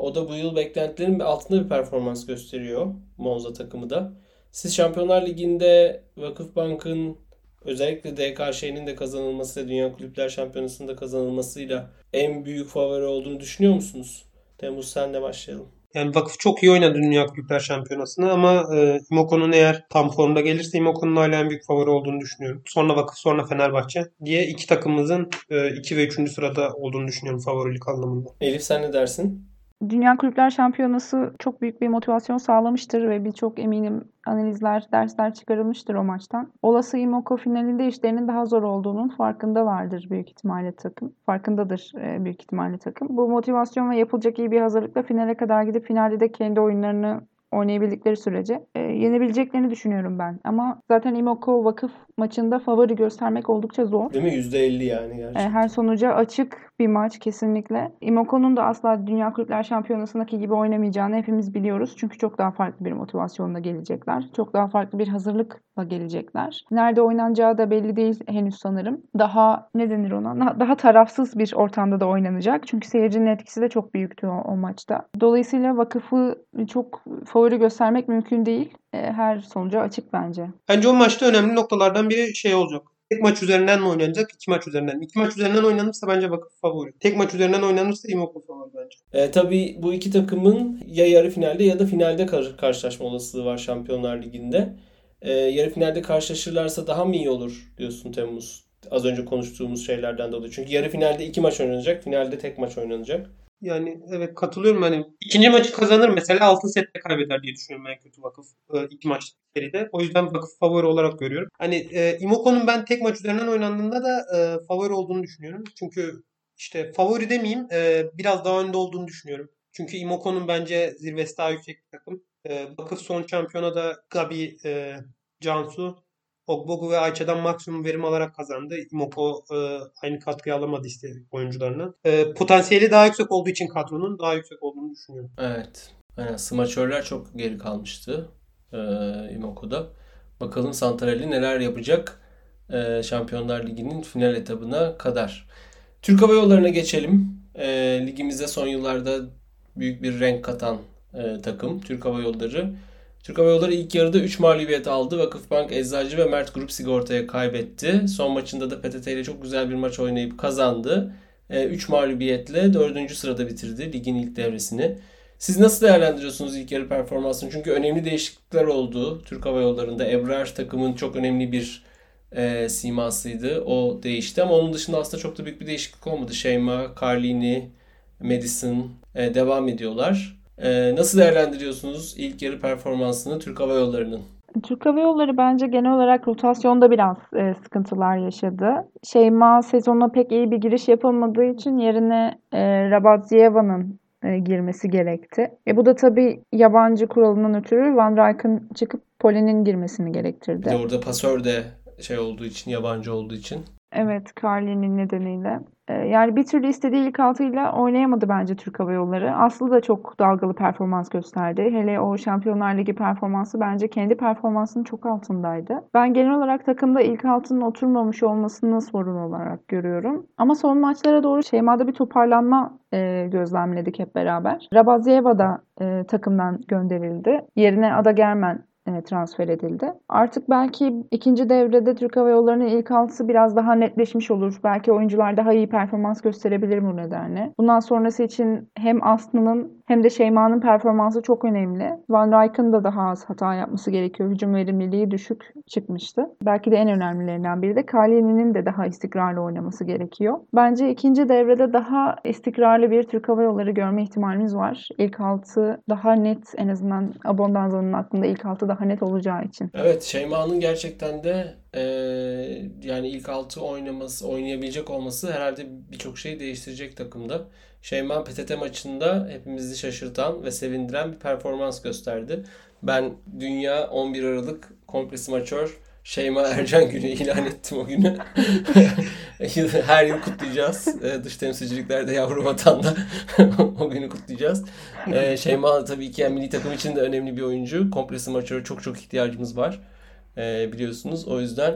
[SPEAKER 1] o da bu yıl beklentilerin altında bir performans gösteriyor Monza takımı da. Siz Şampiyonlar Ligi'nde Vakıfbank'ın özellikle DKŞ'nin de kazanılması, Dünya Kulüpler Şampiyonası'nın da kazanılmasıyla en büyük favori olduğunu düşünüyor musunuz? Temmuz senle başlayalım.
[SPEAKER 3] Yani Vakıf çok iyi oynadı Dünya Kulüpler Şampiyonası'nı ama e, Imoko'nun eğer tam formda gelirse Imoko'nun hala en büyük favori olduğunu düşünüyorum. Sonra Vakıf sonra Fenerbahçe diye iki takımımızın 2 e, ve 3. sırada olduğunu düşünüyorum favorilik anlamında.
[SPEAKER 1] Elif sen ne dersin?
[SPEAKER 2] Dünya Kulüpler Şampiyonası çok büyük bir motivasyon sağlamıştır ve birçok eminim analizler, dersler çıkarılmıştır o maçtan. Olası Imoko finalinde işlerinin daha zor olduğunun farkındalardır büyük ihtimalle takım. Farkındadır e, büyük ihtimalle takım. Bu motivasyon ve yapılacak iyi bir hazırlıkla finale kadar gidip finalde de kendi oyunlarını oynayabildikleri sürece e, yenebileceklerini düşünüyorum ben. Ama zaten Imoko vakıf maçında favori göstermek oldukça zor.
[SPEAKER 1] Değil mi? %50 yani gerçekten.
[SPEAKER 2] E, her sonuca açık bir maç kesinlikle. Imoko'nun da asla Dünya Kulüpler Şampiyonası'ndaki gibi oynamayacağını hepimiz biliyoruz. Çünkü çok daha farklı bir motivasyonla gelecekler. Çok daha farklı bir hazırlıkla gelecekler. Nerede oynanacağı da belli değil henüz sanırım. Daha ne denir ona? Daha tarafsız bir ortamda da oynanacak. Çünkü seyircinin etkisi de çok büyüktü o, o maçta. Dolayısıyla vakıfı çok favori göstermek mümkün değil. E, her sonuca açık bence.
[SPEAKER 3] Bence o maçta önemli noktalardan biri şey olacak. Tek maç üzerinden mi oynanacak? iki maç üzerinden. İki maç üzerinden oynanırsa bence Vakıf favori. Tek maç üzerinden oynanırsa Imoko favori bence.
[SPEAKER 1] E, tabii bu iki takımın ya yarı finalde ya da finalde kar- karşılaşma olasılığı var Şampiyonlar Ligi'nde. E, yarı finalde karşılaşırlarsa daha mı iyi olur diyorsun Temmuz? Az önce konuştuğumuz şeylerden dolayı. Çünkü yarı finalde iki maç oynanacak. Finalde tek maç oynanacak.
[SPEAKER 3] Yani evet katılıyorum hani ikinci maçı kazanır mesela altın sette kaybeder diye düşünüyorum en kötü vakıf e, iki maç seride. O yüzden vakıf favori olarak görüyorum. Hani e, Imoko'nun ben tek maç üzerinden oynandığında da e, favori olduğunu düşünüyorum. Çünkü işte favori demeyeyim e, biraz daha önde olduğunu düşünüyorum. Çünkü Imoko'nun bence zirvesi daha yüksek bir takım. E, vakıf son şampiyona da Gabi, e, Cansu Ogbogu ve Ayça'dan maksimum verim alarak kazandı. Imoko e, aynı katkıyı alamadı işte oyuncularına. E, potansiyeli daha yüksek olduğu için kadronun daha yüksek olduğunu düşünüyorum.
[SPEAKER 1] Evet. Aynen. Smaçörler çok geri kalmıştı e, Imoko'da. Bakalım Santarelli neler yapacak e, Şampiyonlar Ligi'nin final etabına kadar. Türk Hava Yolları'na geçelim. E, ligimize son yıllarda büyük bir renk katan e, takım Türk Hava Yolları. Türk Hava Yolları ilk yarıda 3 mağlubiyet aldı. Vakıfbank, Eczacı ve Mert Grup Sigorta'ya kaybetti. Son maçında da PTT ile çok güzel bir maç oynayıp kazandı. 3 e, mağlubiyetle 4. sırada bitirdi ligin ilk devresini. Siz nasıl değerlendiriyorsunuz ilk yarı performansını? Çünkü önemli değişiklikler oldu Türk Hava Yolları'nda. Ebrar takımın çok önemli bir e, simasıydı. O değişti ama onun dışında aslında çok da büyük bir değişiklik olmadı. Şeyma, Carlini, Madison e, devam ediyorlar. E, nasıl değerlendiriyorsunuz ilk yarı performansını Türk Hava Yolları'nın?
[SPEAKER 2] Türk Hava Yolları bence genel olarak rotasyonda biraz e, sıkıntılar yaşadı. Şeyma sezonuna pek iyi bir giriş yapamadığı için yerine e, Rabadzieva'nın e, girmesi gerekti. E, bu da tabii yabancı kuralından ötürü Van Rijk'ın çıkıp Polen'in girmesini gerektirdi.
[SPEAKER 1] Bir de orada pasör de şey olduğu için, yabancı olduğu için.
[SPEAKER 2] Evet, Carly'nin nedeniyle. Ee, yani bir türlü istediği ilk altıyla oynayamadı bence Türk Hava Yolları. Aslı da çok dalgalı performans gösterdi. Hele o Şampiyonlar Ligi performansı bence kendi performansının çok altındaydı. Ben genel olarak takımda ilk altının oturmamış olmasını sorun olarak görüyorum. Ama son maçlara doğru Şeyma'da bir toparlanma e, gözlemledik hep beraber. Rabazieva da e, takımdan gönderildi. Yerine Ada Germen transfer edildi. Artık belki ikinci devrede Türk Hava Yolları'nın ilk altısı biraz daha netleşmiş olur. Belki oyuncular daha iyi performans gösterebilir bu nedenle. Bundan sonrası için hem Aslı'nın hem de Şeyma'nın performansı çok önemli. Van Rijk'ın da daha az hata yapması gerekiyor. Hücum verimliliği düşük çıkmıştı. Belki de en önemlilerinden biri de Kalini'nin de daha istikrarlı oynaması gerekiyor. Bence ikinci devrede daha istikrarlı bir Türk Hava Yolları görme ihtimalimiz var. İlk altı daha net en azından Abondanza'nın aklında ilk altı daha net olacağı için.
[SPEAKER 1] Evet Şeyma'nın gerçekten de e, yani ilk altı oynaması, oynayabilecek olması herhalde birçok şeyi değiştirecek takımda. Şeyma PTT maçında hepimizi şaşırtan ve sevindiren bir performans gösterdi. Ben Dünya 11 Aralık komple smaçör Şeyma Ercan günü ilan ettim o günü. <laughs> Her yıl kutlayacağız. Dış temsilciliklerde yavru vatanda <laughs> o günü kutlayacağız. Şeyma tabii ki yani milli takım için de önemli bir oyuncu. Komple smaçöre çok çok ihtiyacımız var. Biliyorsunuz. O yüzden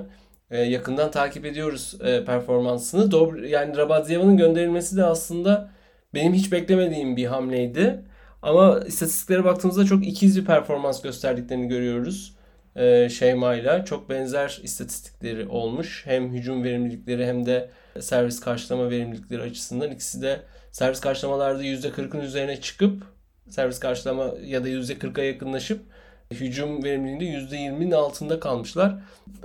[SPEAKER 1] yakından takip ediyoruz performansını. Dobro, yani Rabadzieva'nın gönderilmesi de aslında benim hiç beklemediğim bir hamleydi. Ama istatistiklere baktığımızda çok ikiz bir performans gösterdiklerini görüyoruz. Ee, Şeyma ile çok benzer istatistikleri olmuş. Hem hücum verimlilikleri hem de servis karşılama verimlilikleri açısından ikisi de servis karşılamalarda %40'ın üzerine çıkıp servis karşılama ya da %40'a yakınlaşıp hücum verimliliğinde %20'nin altında kalmışlar.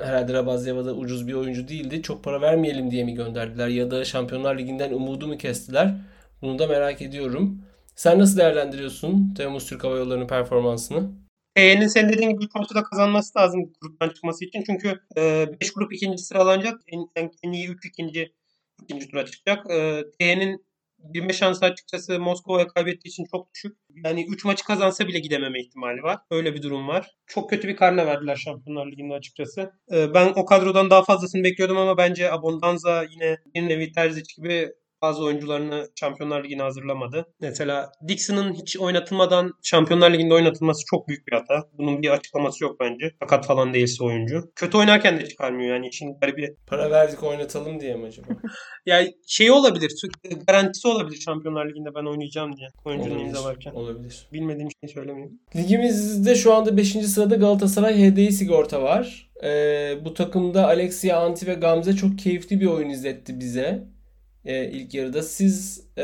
[SPEAKER 1] Herhalde Rabazyeva da ucuz bir oyuncu değildi. Çok para vermeyelim diye mi gönderdiler ya da Şampiyonlar Ligi'nden umudu mu kestiler? Bunu da merak ediyorum. Sen nasıl değerlendiriyorsun Temmuz Türk Hava Yolları'nın performansını?
[SPEAKER 3] T'nin senin dediğin gibi 3 maçta da kazanması lazım gruptan çıkması için. Çünkü 5 e, grup ikinci sıralanacak. En, en, iyi 3 ikinci ikinci tura çıkacak. E, T'nin girme şansı açıkçası Moskova'ya kaybettiği için çok düşük. Yani 3 maçı kazansa bile gidememe ihtimali var. Öyle bir durum var. Çok kötü bir karne verdiler Şampiyonlar Ligi'nde açıkçası. E, ben o kadrodan daha fazlasını bekliyordum ama bence Abondanza yine bir nevi Terzic gibi bazı oyuncularını Şampiyonlar Ligi'ne hazırlamadı. Mesela Dixon'ın hiç oynatılmadan Şampiyonlar Ligi'nde oynatılması çok büyük bir hata. Bunun bir açıklaması yok bence. Fakat falan değilse oyuncu. Kötü oynarken de çıkarmıyor yani işin garibi.
[SPEAKER 1] Para verdik oynatalım diye mi acaba? <laughs>
[SPEAKER 3] yani şey olabilir. Garantisi olabilir Şampiyonlar Ligi'nde ben oynayacağım diye. Oyuncunun olabilir, imzalarken.
[SPEAKER 1] Olabilir.
[SPEAKER 3] Bilmediğim şeyi söylemeyeyim.
[SPEAKER 1] Ligimizde şu anda 5. sırada Galatasaray HDI sigorta var. Ee, bu takımda Alexia Anti ve Gamze çok keyifli bir oyun izletti bize e, ilk yarıda. Siz e,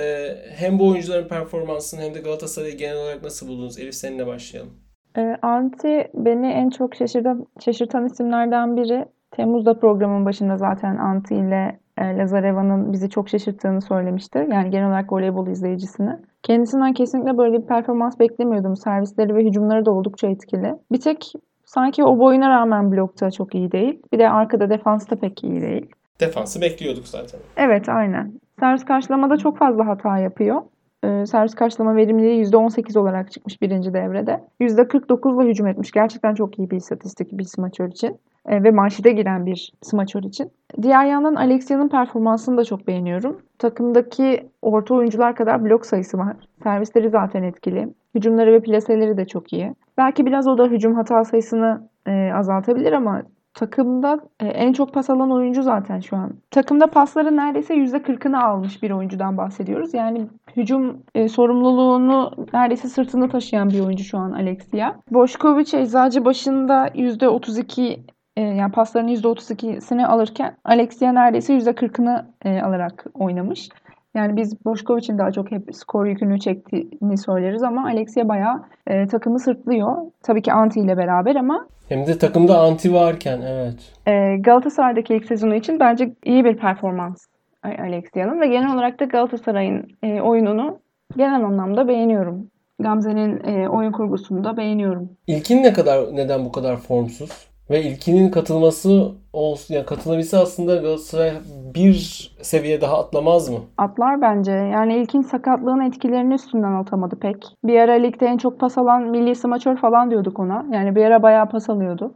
[SPEAKER 1] hem bu oyuncuların performansını hem de Galatasaray'ı genel olarak nasıl buldunuz? Elif seninle başlayalım.
[SPEAKER 2] E, Anti beni en çok şaşırtan, şaşırtan isimlerden biri. Temmuz'da programın başında zaten Anti ile e, Lazareva'nın bizi çok şaşırttığını söylemişti. Yani genel olarak voleybol izleyicisini. Kendisinden kesinlikle böyle bir performans beklemiyordum. Servisleri ve hücumları da oldukça etkili. Bir tek sanki o boyuna rağmen blokta çok iyi değil. Bir de arkada defansta pek iyi değil
[SPEAKER 1] defansı bekliyorduk zaten.
[SPEAKER 2] Evet aynen. Servis karşılamada çok fazla hata yapıyor. Ee, servis karşılama verimliliği %18 olarak çıkmış birinci devrede. %49 ile hücum etmiş. Gerçekten çok iyi bir istatistik bir smaçör için. Ee, ve manşete giren bir smaçör için. Diğer yandan Alexia'nın performansını da çok beğeniyorum. Takımdaki orta oyuncular kadar blok sayısı var. Servisleri zaten etkili. Hücumları ve plaseleri de çok iyi. Belki biraz o da hücum hata sayısını e, azaltabilir ama takımda e, en çok pas alan oyuncu zaten şu an. Takımda pasların neredeyse %40'ını almış bir oyuncudan bahsediyoruz. Yani hücum e, sorumluluğunu neredeyse sırtında taşıyan bir oyuncu şu an Alexia. Boşkoviç eczacı başında %32 e, yani pasların %32'sini alırken Alexia neredeyse %40'ını e, alarak oynamış. Yani biz Boşkoviç'in daha çok hep skor yükünü çektiğini söyleriz ama Alexia bayağı e, takımı sırtlıyor. Tabii ki Anti ile beraber ama
[SPEAKER 1] hem de takımda Anti varken evet.
[SPEAKER 2] E, Galatasaray'daki ilk sezonu için bence iyi bir performans Alexia'nın ve genel olarak da Galatasaray'ın e, oyununu genel anlamda beğeniyorum. Gamze'nin e, oyun kurgusunu da beğeniyorum.
[SPEAKER 1] İlkin ne kadar neden bu kadar formsuz? Ve ilkinin katılması olsun yani katılabilse aslında Galatasaray bir seviye daha atlamaz mı?
[SPEAKER 2] Atlar bence. Yani ilkin sakatlığın etkilerini üstünden atamadı pek. Bir ara ligde en çok pas alan milli smaçör falan diyorduk ona. Yani bir ara bayağı pas alıyordu.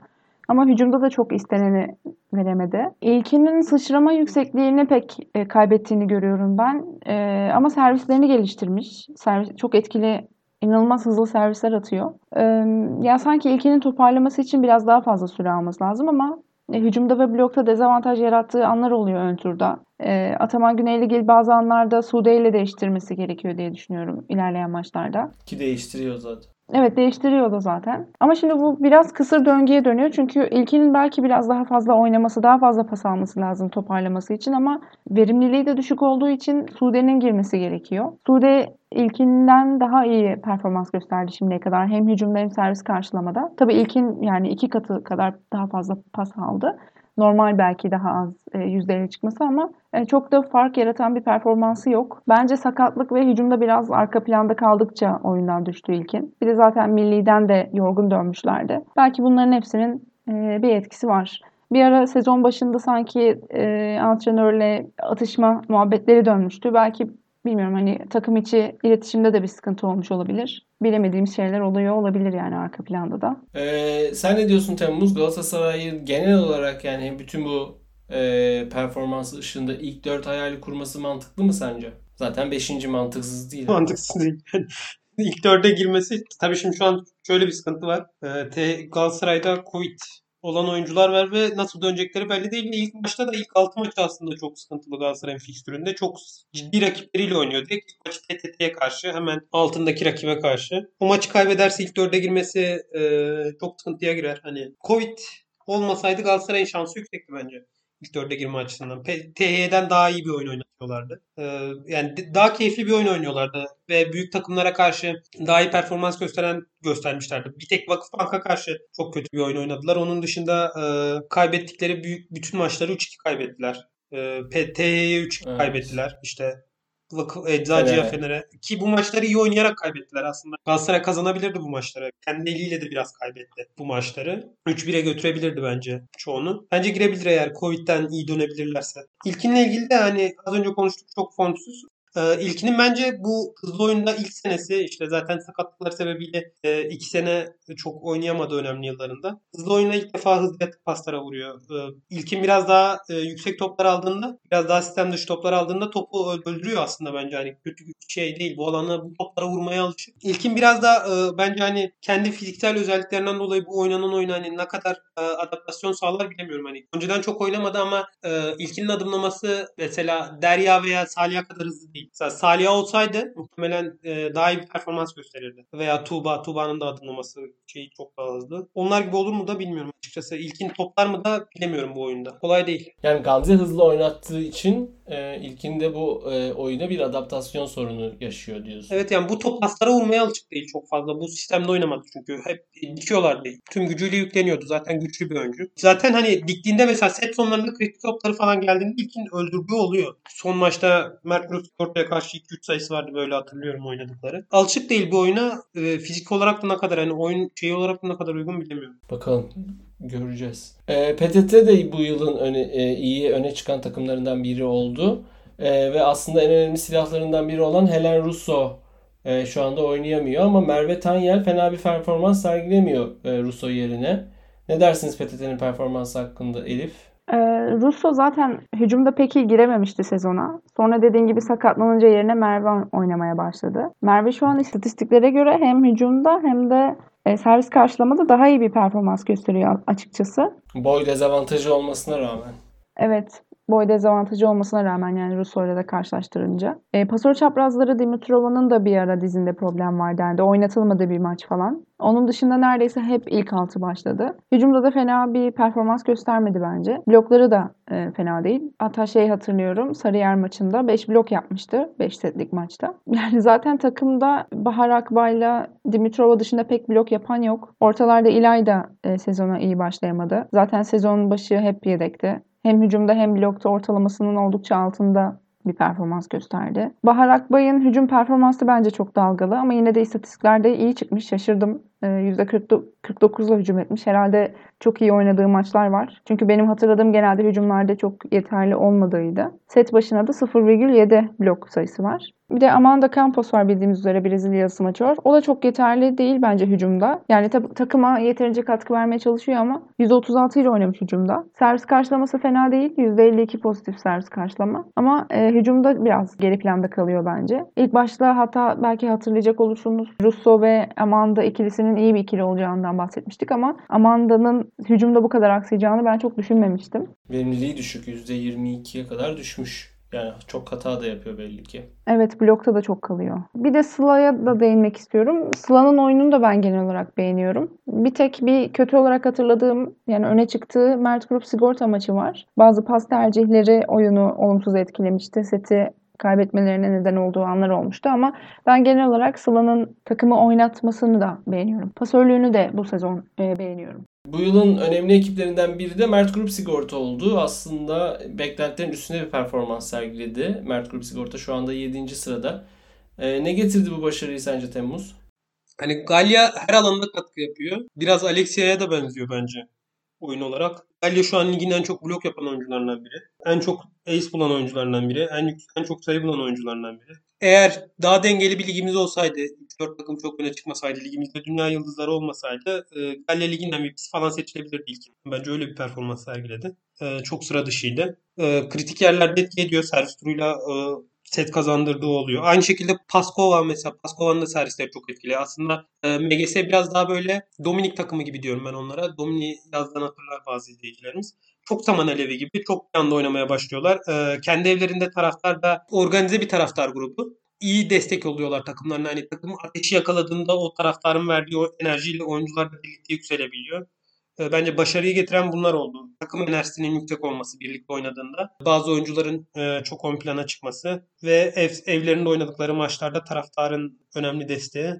[SPEAKER 2] Ama hücumda da çok isteneni veremedi. İlkinin sıçrama yüksekliğini pek e, kaybettiğini görüyorum ben. E, ama servislerini geliştirmiş. Servis, çok etkili inanılmaz hızlı servisler atıyor. Ee, ya sanki ilkinin toparlaması için biraz daha fazla süre alması lazım ama e, hücumda ve blokta dezavantaj yarattığı anlar oluyor ön turda. E, Ataman Güneyligil bazı anlarda Sude ile değiştirmesi gerekiyor diye düşünüyorum ilerleyen maçlarda.
[SPEAKER 1] Ki değiştiriyor zaten.
[SPEAKER 2] Evet değiştiriyor da zaten. Ama şimdi bu biraz kısır döngüye dönüyor. Çünkü ilkinin belki biraz daha fazla oynaması, daha fazla pas alması lazım toparlaması için ama verimliliği de düşük olduğu için Sude'nin girmesi gerekiyor. Sude ilkinden daha iyi performans gösterdi şimdiye kadar. Hem hücumda hem servis karşılamada. Tabii ilkin yani iki katı kadar daha fazla pas aldı normal belki daha az e, yüzdeyle çıkması ama e, çok da fark yaratan bir performansı yok. Bence sakatlık ve hücumda biraz arka planda kaldıkça oyundan düştü ilkin. Bir de zaten milliden de yorgun dönmüşlerdi. Belki bunların hepsinin e, bir etkisi var. Bir ara sezon başında sanki e, antrenörle atışma muhabbetleri dönmüştü. Belki bilmiyorum hani takım içi iletişimde de bir sıkıntı olmuş olabilir. Bilemediğimiz şeyler oluyor olabilir yani arka planda da.
[SPEAKER 1] Ee, sen ne diyorsun Temmuz? Galatasaray'ın genel olarak yani bütün bu e, performansı ışığında ilk dört hayali kurması mantıklı mı sence? Zaten beşinci mantıksız değil.
[SPEAKER 3] Mantıksız değil. <laughs> İlk dörde girmesi tabii şimdi şu an şöyle bir sıkıntı var. Ee, Galatasaray'da Covid olan oyuncular var ve nasıl dönecekleri belli değil. İlk maçta da ilk 6 maçta aslında çok sıkıntılı Galatasaray'ın fikstüründe. Çok ciddi rakipleriyle oynuyor. Direkt ilk maçı TTT'ye karşı hemen altındaki rakibe karşı. O maçı kaybederse ilk 4'e girmesi e, çok sıkıntıya girer. Hani Covid olmasaydı Galatasaray'ın şansı yüksekti bence ilk dörde girme açısından. TH'den daha iyi bir oyun oynatıyorlardı. Ee, yani daha keyifli bir oyun oynuyorlardı ve büyük takımlara karşı daha iyi performans gösteren göstermişlerdi. Bir tek Vakıfbank'a karşı çok kötü bir oyun oynadılar. Onun dışında e, kaybettikleri büyük bütün maçları 3-2 kaybettiler. E, TH'ye 3 evet. kaybettiler. İşte Eczacı'ya evet. Fener'e. Ki bu maçları iyi oynayarak kaybettiler aslında. Galatasaray kazanabilirdi bu maçları. Kendi eliyle de biraz kaybetti bu maçları. 3-1'e götürebilirdi bence çoğunu. Bence girebilir eğer Covid'den iyi dönebilirlerse. İlkinle ilgili de hani az önce konuştuk çok formsuz. Ee, ilkinin bence bu hızlı oyunda ilk senesi işte zaten sakatlıklar sebebiyle e, iki sene çok oynayamadı önemli yıllarında. Hızlı oyuna ilk defa hızlı paslara vuruyor. Ee, ilkin biraz daha e, yüksek toplar aldığında biraz daha sistem dışı toplar aldığında topu öldürüyor aslında bence hani kötü bir şey değil. Bu alana bu toplara vurmaya alışık. İlkin biraz da e, bence hani kendi fiziksel özelliklerinden dolayı bu oynanan oyuna hani ne kadar e, adaptasyon sağlar bilemiyorum hani. Önceden çok oynamadı ama e, ilkinin adımlaması mesela Derya veya Salih'a kadar hızlı değil değil. Mesela Salih olsaydı muhtemelen e, daha iyi bir performans gösterirdi. Veya Tuğba, Tuğba'nın da adımlaması şeyi çok daha hızlı. Onlar gibi olur mu da bilmiyorum açıkçası. İlkin toplar mı da bilemiyorum bu oyunda. Kolay değil.
[SPEAKER 1] Yani Gamze hızlı oynattığı için e, ilkinde bu e, oyuna bir adaptasyon sorunu yaşıyor diyorsun.
[SPEAKER 3] Evet yani bu top paslara vurmaya alışık değil çok fazla. Bu sistemde oynamadı çünkü. Hep dikiyorlardı. Tüm gücüyle yükleniyordu. Zaten güçlü bir oyuncu. Zaten hani diktiğinde mesela set sonlarında kritik topları falan geldiğinde ilkin öldürdüğü oluyor. Son maçta Mercury Sport'a karşı 2-3 sayısı vardı böyle hatırlıyorum oynadıkları. Alışık değil bu oyuna. E, fizik olarak da ne kadar hani oyun şeyi olarak da ne kadar uygun bilemiyorum.
[SPEAKER 1] Bakalım göreceğiz. E, PTT de bu yılın öne, e, iyi öne çıkan takımlarından biri oldu. E, ve aslında en önemli silahlarından biri olan Helen Russo e, şu anda oynayamıyor ama Merve Tanyel fena bir performans sergilemiyor e, Russo yerine. Ne dersiniz PTT'nin performansı hakkında Elif?
[SPEAKER 2] Ee, Russo zaten hücumda pek iyi girememişti sezona. Sonra dediğin gibi sakatlanınca yerine Merve oynamaya başladı. Merve şu an istatistiklere göre hem hücumda hem de e, servis karşılamada daha iyi bir performans gösteriyor açıkçası.
[SPEAKER 1] Boy dezavantajı olmasına rağmen.
[SPEAKER 2] Evet boy dezavantajı olmasına rağmen yani Russo ile de karşılaştırınca. E, pasör çaprazları Dimitrova'nın da bir ara dizinde problem vardı. Yani oynatılmadı bir maç falan. Onun dışında neredeyse hep ilk altı başladı. Hücumda da fena bir performans göstermedi bence. Blokları da e, fena değil. Hatta şey hatırlıyorum Sarıyer maçında 5 blok yapmıştı 5 setlik maçta. <laughs> Yani zaten takımda Bahar Akbay'la Dimitrova dışında pek blok yapan yok. Ortalarda İlay da e, sezona iyi başlayamadı. Zaten sezon başı hep yedekti hem hücumda hem blokta ortalamasının oldukça altında bir performans gösterdi. Bahar Akbay'ın hücum performansı bence çok dalgalı ama yine de istatistiklerde iyi çıkmış. Şaşırdım. %49'la ee, hücum etmiş. Herhalde çok iyi oynadığı maçlar var. Çünkü benim hatırladığım genelde hücumlarda çok yeterli olmadığıydı. Set başına da 0,7 blok sayısı var. Bir de Amanda Campos var bildiğimiz üzere Brezilya smaçör. O da çok yeterli değil bence hücumda. Yani tab- takıma yeterince katkı vermeye çalışıyor ama 136 ile oynamış hücumda. Servis karşılaması fena değil. %52 pozitif servis karşılama. Ama e, hücumda biraz geri planda kalıyor bence. İlk başta hatta belki hatırlayacak olursunuz Russo ve Amanda ikilisinin iyi bir ikili olacağından bahsetmiştik ama Amanda'nın hücumda bu kadar aksayacağını ben çok düşünmemiştim.
[SPEAKER 1] Verimliliği düşük. %22'ye kadar düşmüş. Yani çok hata da yapıyor belli ki.
[SPEAKER 2] Evet blokta da çok kalıyor. Bir de Sıla'ya da değinmek istiyorum. Sıla'nın oyununu da ben genel olarak beğeniyorum. Bir tek bir kötü olarak hatırladığım yani öne çıktığı Mert Grup sigorta maçı var. Bazı pas tercihleri oyunu olumsuz etkilemişti. Seti kaybetmelerine neden olduğu anlar olmuştu ama ben genel olarak Sıla'nın takımı oynatmasını da beğeniyorum. Pasörlüğünü de bu sezon e, beğeniyorum.
[SPEAKER 1] Bu yılın önemli ekiplerinden biri de Mert Grup Sigorta oldu. Aslında beklentilerin üstünde bir performans sergiledi. Mert Grup Sigorta şu anda 7. sırada. Ee, ne getirdi bu başarıyı sence Temmuz?
[SPEAKER 3] Hani Galya her alanda katkı yapıyor. Biraz Alexia'ya da benziyor bence oyun olarak. Galya şu an ligin en çok blok yapan oyuncularından biri. En çok ace bulan oyuncularından biri. En, en çok sayı bulan oyuncularından biri. Eğer daha dengeli bir ligimiz olsaydı, 3-4 takım çok öne çıkmasaydı, ligimizde dünya yıldızları olmasaydı e, Galya Ligi'nin MVP'si falan seçilebilirdi ilk. Bence öyle bir performans sergiledi. E, çok sıra dışıydı. E, kritik yerlerde etki ediyor. Servis turuyla e, set kazandırdığı oluyor. Aynı şekilde Paskova mesela Paskova'nın da servisleri çok etkili. Aslında e, MGS biraz daha böyle Dominik takımı gibi diyorum ben onlara. Dominik yazdan hatırlar bazı izleyicilerimiz. Çok zaman alevi gibi çok bir anda oynamaya başlıyorlar. E, kendi evlerinde taraftar da organize bir taraftar grubu iyi destek oluyorlar takımlarına. Hani takım ateşi yakaladığında o taraftarın verdiği o enerjiyle oyuncular da birlikte yükselebiliyor. Ee, bence başarıyı getiren bunlar oldu. Takım enerjisinin yüksek olması birlikte oynadığında. Bazı oyuncuların e, çok ön plana çıkması ve ev, evlerinde oynadıkları maçlarda taraftarın önemli desteği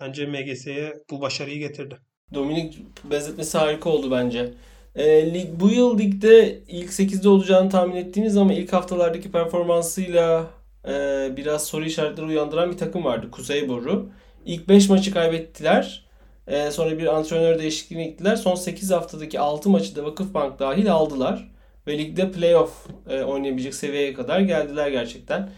[SPEAKER 3] bence MGS'ye bu başarıyı getirdi.
[SPEAKER 1] Dominik benzetmesi harika oldu bence. E, lig, bu yıl ligde ilk 8'de olacağını tahmin ettiğiniz ama ilk haftalardaki performansıyla e, biraz soru işaretleri uyandıran bir takım vardı. Kuzey Boru. İlk 5 maçı kaybettiler. E, sonra bir antrenör değişikliğine gittiler. Son 8 haftadaki 6 maçı da Vakıfbank dahil aldılar. Ve ligde playoff e, oynayabilecek seviyeye kadar geldiler gerçekten.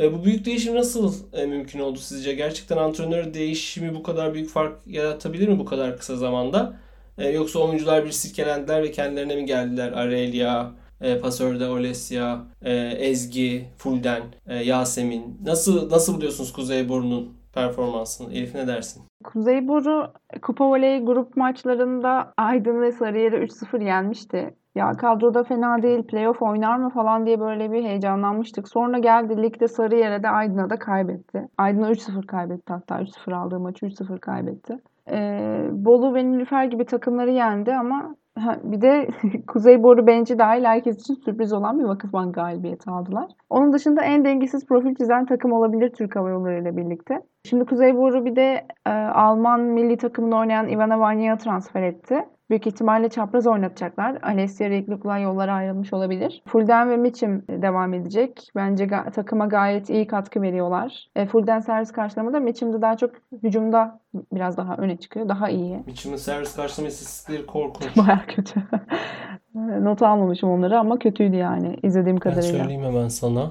[SPEAKER 1] E, bu büyük değişim nasıl e, mümkün oldu sizce? Gerçekten antrenör değişimi bu kadar büyük fark yaratabilir mi bu kadar kısa zamanda? E, yoksa oyuncular bir sirkelendiler ve kendilerine mi geldiler? Arelia, e, pasörde Olesya, e, Ezgi, Fulden, e, Yasemin. Nasıl nasıl buluyorsunuz Kuzeyburnu'nun performansını. Elif ne dersin?
[SPEAKER 2] Kuzeyburnu Kupa Voley grup maçlarında Aydın ve Sarıyer'i 3-0 yenmişti. Ya kadroda fena değil, playoff oynar mı falan diye böyle bir heyecanlanmıştık. Sonra geldi ligde Sarıyer'e de Aydın'a da kaybetti. Aydın'a 3-0 kaybetti hatta 3-0 aldığı maçı 3-0 kaybetti. Ee, Bolu ve Nilüfer gibi takımları yendi ama Ha, bir de <laughs> Kuzey Boru Benci dahil herkes için sürpriz olan bir Vakıfbank galibiyeti aldılar. Onun dışında en dengesiz profil çizen takım olabilir Türk Hava Yolları ile birlikte. Şimdi Kuzey Boru bir de e, Alman milli takımında oynayan Ivana Vanya'ya transfer etti. Büyük ihtimalle çapraz oynatacaklar. Alessia Rekluk'la yollara ayrılmış olabilir. Fulden ve Mitchum devam edecek. Bence ga- takıma gayet iyi katkı veriyorlar. E, Fulden servis karşılamada Mitchum da daha çok hücumda biraz daha öne çıkıyor. Daha iyi.
[SPEAKER 1] Mitchum'un servis karşılama istatistikleri korkunç. <laughs>
[SPEAKER 2] Baya kötü. <laughs> Not almamışım onları ama kötüydü yani izlediğim kadarıyla.
[SPEAKER 1] Ben söyleyeyim hemen sana.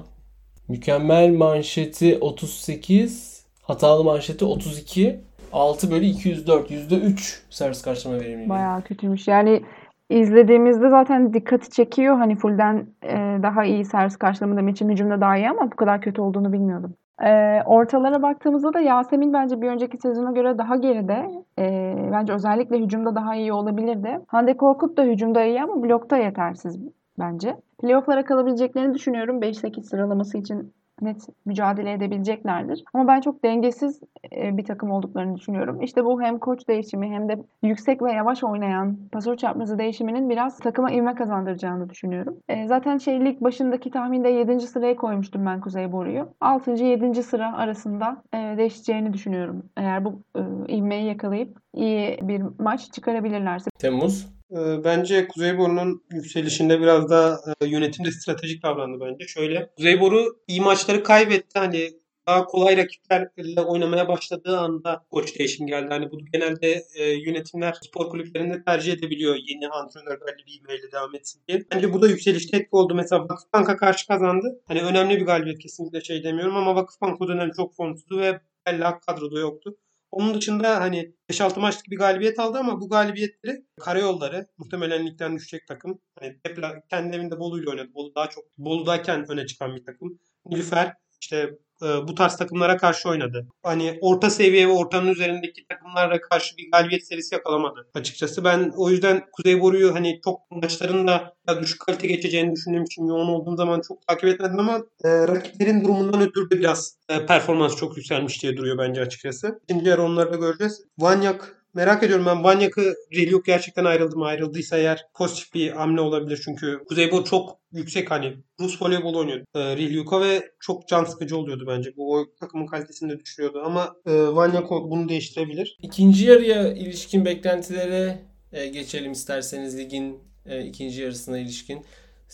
[SPEAKER 1] Mükemmel manşeti 38, hatalı manşeti 32. 6 bölü 204. %3 servis karşılama verimliliği.
[SPEAKER 2] Bayağı kötüymüş. Yani izlediğimizde zaten dikkati çekiyor. Hani fullden e, daha iyi servis karşılamadığım için hücumda daha iyi ama bu kadar kötü olduğunu bilmiyordum. E, ortalara baktığımızda da Yasemin bence bir önceki sezona göre daha geride. E, bence özellikle hücumda daha iyi olabilirdi. Hande Korkut da hücumda iyi ama blokta yetersiz bence. Playoff'lara kalabileceklerini düşünüyorum. 5-8 sıralaması için net mücadele edebileceklerdir. Ama ben çok dengesiz e, bir takım olduklarını düşünüyorum. İşte bu hem koç değişimi hem de yüksek ve yavaş oynayan pasör çarpması değişiminin biraz takıma ivme kazandıracağını düşünüyorum. E, zaten şey lig başındaki tahminde 7. sıraya koymuştum ben Kuzey Boru'yu. 6. 7. sıra arasında e, değişeceğini düşünüyorum. Eğer bu ivmeyi yakalayıp iyi bir maç çıkarabilirlerse.
[SPEAKER 1] Temmuz
[SPEAKER 3] ee, bence Kuzeyboru'nun yükselişinde biraz da e, yönetimde stratejik davrandı bence. Şöyle Kuzeyboru iyi maçları kaybetti. Hani daha kolay rakiplerle oynamaya başladığı anda koç değişim geldi. Hani bu genelde e, yönetimler spor kulüplerinde tercih edebiliyor yeni antrenör belli bir ivmeyle devam etsin diye. Bence bu da yükselişte etki oldu. Mesela Vakıfbank'a karşı kazandı. Hani önemli bir galibiyet kesinlikle şey demiyorum ama Vakıfbank o dönem çok formsuzdu ve belli kadroda yoktu. Onun dışında hani 5-6 maçlık bir galibiyet aldı ama bu galibiyetleri karayolları muhtemelen ligden düşecek takım. Hani Depla kendi evinde Bolu'yla oynadı. Bolu daha çok Bolu'dayken öne çıkan bir takım. Nilüfer işte bu tarz takımlara karşı oynadı. Hani orta seviye ve ortanın üzerindeki takımlara karşı bir galibiyet serisi yakalamadı açıkçası. Ben o yüzden Kuzey Boru'yu hani çok maçların da düşük kalite geçeceğini düşündüğüm için yoğun olduğum zaman çok takip etmedim ama e, rakiplerin durumundan ötürü de biraz e, performans çok yükselmiş diye duruyor bence açıkçası. İkinci yarı onları da göreceğiz. Vanyak Merak ediyorum ben Banyak'ı Reliuk gerçekten ayrıldı mı? Ayrıldıysa eğer pozitif bir hamle olabilir. Çünkü Kuzeybo çok yüksek hani Rus voleybol oynuyordu e, Reliuk'a ve çok can sıkıcı oluyordu bence. Bu o takımın kalitesini de düşürüyordu ama e, Vanyak bunu değiştirebilir.
[SPEAKER 1] İkinci yarıya ilişkin beklentilere e, geçelim isterseniz ligin e, ikinci yarısına ilişkin.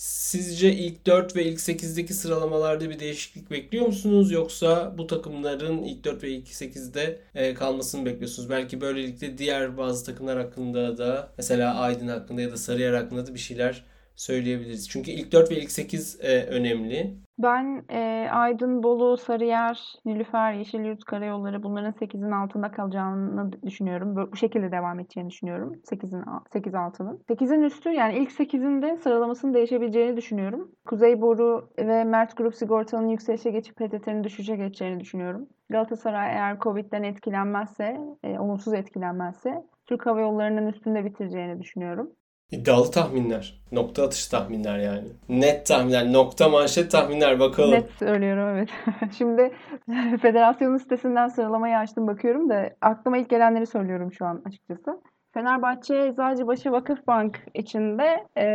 [SPEAKER 1] Sizce ilk 4 ve ilk 8'deki sıralamalarda bir değişiklik bekliyor musunuz? Yoksa bu takımların ilk 4 ve ilk 8'de e, kalmasını bekliyorsunuz? Belki böylelikle diğer bazı takımlar hakkında da mesela Aydın hakkında ya da Sarıyer hakkında da bir şeyler söyleyebiliriz. Çünkü ilk 4 ve ilk 8 e, önemli.
[SPEAKER 2] Ben e, Aydın, Bolu, Sarıyer, Nilüfer, Yeşilyurt, Karayolları bunların 8'in altında kalacağını düşünüyorum. Bu, şekilde devam edeceğini düşünüyorum. 8'in 8 altının. 8'in üstü yani ilk 8'in de sıralamasının değişebileceğini düşünüyorum. Kuzey Boru ve Mert Grup Sigorta'nın yükselişe geçip PTT'nin düşüşe geçeceğini düşünüyorum. Galatasaray eğer Covid'den etkilenmezse, e, olumsuz etkilenmezse Türk Hava Yolları'nın üstünde bitireceğini düşünüyorum.
[SPEAKER 1] İddialı tahminler. Nokta atış tahminler yani. Net tahminler. Nokta manşet tahminler bakalım.
[SPEAKER 2] Net söylüyorum evet. <laughs> Şimdi <laughs> federasyonun sitesinden sıralamayı açtım bakıyorum da aklıma ilk gelenleri söylüyorum şu an açıkçası. Fenerbahçe, Eczacıbaşı, Vakıfbank içinde e,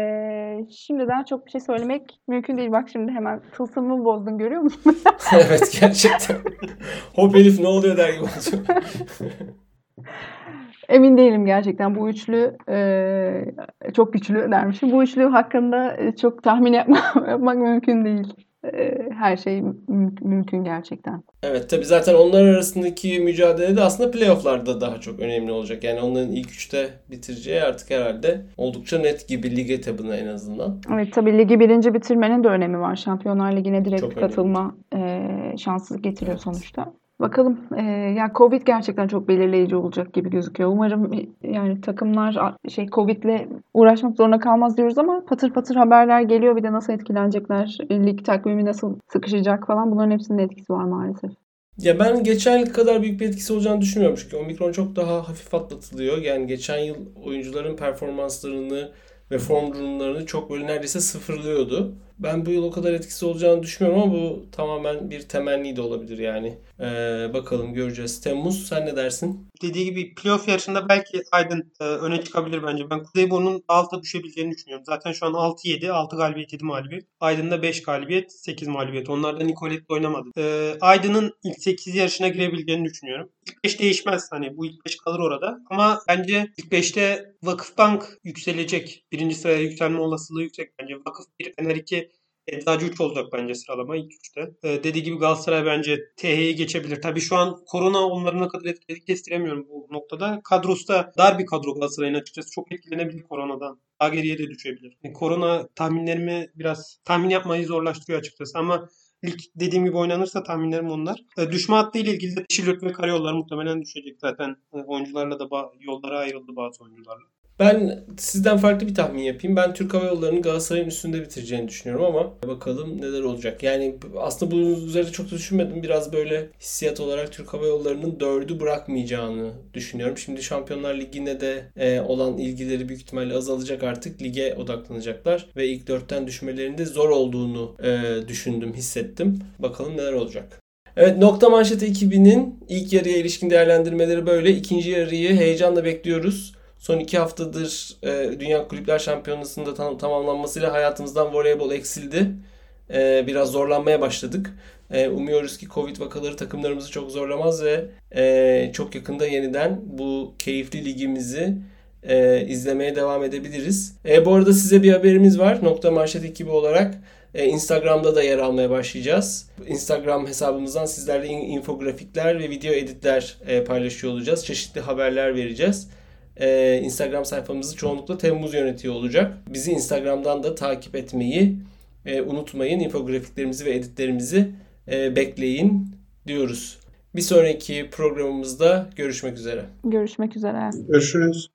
[SPEAKER 2] şimdiden çok bir şey söylemek mümkün değil. Bak şimdi hemen tılsımımı bozdun görüyor musun? <laughs>
[SPEAKER 1] evet gerçekten. Hop Elif ne oluyor der gibi
[SPEAKER 2] Emin değilim gerçekten bu üçlü e, çok güçlü dermişim. Bu üçlü hakkında çok tahmin yapmak, <laughs> yapmak mümkün değil. E, her şey müm- mümkün gerçekten.
[SPEAKER 1] Evet tabi zaten onlar arasındaki mücadele de aslında playofflarda daha çok önemli olacak. Yani onların ilk üçte bitireceği artık herhalde oldukça net gibi lig etabına en azından.
[SPEAKER 2] Evet tabi ligi birinci bitirmenin de önemi var. Şampiyonlar Ligi'ne direkt çok katılma e, şansı getiriyor evet. sonuçta. Bakalım. Ee, ya Covid gerçekten çok belirleyici olacak gibi gözüküyor. Umarım yani takımlar şey Covid'le uğraşmak zorunda kalmaz diyoruz ama patır patır haberler geliyor. Bir de nasıl etkilenecekler, lig takvimi nasıl sıkışacak falan bunların hepsinin etkisi var maalesef.
[SPEAKER 1] Ya ben geçen yıl kadar büyük bir etkisi olacağını düşünmüyorum çünkü Omikron çok daha hafif atlatılıyor. Yani geçen yıl oyuncuların performanslarını ve form durumlarını çok böyle neredeyse sıfırlıyordu. Ben bu yıl o kadar etkisi olacağını düşünmüyorum ama bu tamamen bir temenni de olabilir yani. Ee, bakalım göreceğiz. Temmuz sen ne dersin?
[SPEAKER 3] Dediği gibi playoff yarışında belki Aydın e, öne çıkabilir bence. Ben Kuzeyboru'nun alta düşebileceğini düşünüyorum. Zaten şu an 6-7, 6 galibiyet 7 mağlubiyet. Aydın'da 5 galibiyet, 8 mağlubiyet. Onlar da Nicolet'le oynamadı. Ee, Aydın'ın ilk 8 yarışına girebileceğini düşünüyorum. İlk 5 değişmez. Hani bu ilk 5 kalır orada. Ama bence ilk 5'te Vakıfbank yükselecek. Birinci sıraya yükselme olasılığı yüksek bence. Vakıf 1, Fener 2, Eczacı 3 olacak bence sıralama ilk 3'te. Ee, dediği gibi Galatasaray bence TH'yi geçebilir. Tabii şu an korona onları ne kadar etkiledi kestiremiyorum bu noktada. Kadrosu da dar bir kadro Galatasaray'ın açıkçası. Çok etkilenebilir koronadan. Daha geriye de düşebilir. Yani korona tahminlerimi biraz tahmin yapmayı zorlaştırıyor açıkçası ama lig dediğim gibi oynanırsa tahminlerim onlar. E, düşme hattı ile ilgili de Şilört ve Karayollar muhtemelen düşecek zaten. E, oyuncularla da yollara ayrıldı bazı oyuncularla.
[SPEAKER 1] Ben sizden farklı bir tahmin yapayım. Ben Türk Hava Yolları'nın Galatasaray'ın üstünde bitireceğini düşünüyorum ama bakalım neler olacak. Yani aslında bunun üzerinde çok da düşünmedim. Biraz böyle hissiyat olarak Türk Hava Yolları'nın dördü bırakmayacağını düşünüyorum. Şimdi Şampiyonlar Ligi'ne de e, olan ilgileri büyük ihtimalle azalacak artık. Lige odaklanacaklar ve ilk dörtten düşmelerinde zor olduğunu e, düşündüm, hissettim. Bakalım neler olacak. Evet Nokta Manşeti 2000'in ilk yarıya ilişkin değerlendirmeleri böyle. İkinci yarıyı heyecanla bekliyoruz. Son iki haftadır e, Dünya Kulüpler Şampiyonası'nda tam, tamamlanmasıyla hayatımızdan voleybol eksildi. E, biraz zorlanmaya başladık. E, umuyoruz ki Covid vakaları takımlarımızı çok zorlamaz ve e, çok yakında yeniden bu keyifli ligimizi e, izlemeye devam edebiliriz. E, bu arada size bir haberimiz var. Nokta Manşet ekibi olarak. E, Instagram'da da yer almaya başlayacağız. Instagram hesabımızdan sizlerle infografikler ve video editler e, paylaşıyor olacağız. Çeşitli haberler vereceğiz. E, Instagram sayfamızı çoğunlukla Temmuz yönetiyor olacak. Bizi Instagram'dan da takip etmeyi unutmayın. İnfografiklerimizi ve editlerimizi bekleyin diyoruz. Bir sonraki programımızda görüşmek üzere.
[SPEAKER 2] Görüşmek üzere.
[SPEAKER 3] Görüşürüz.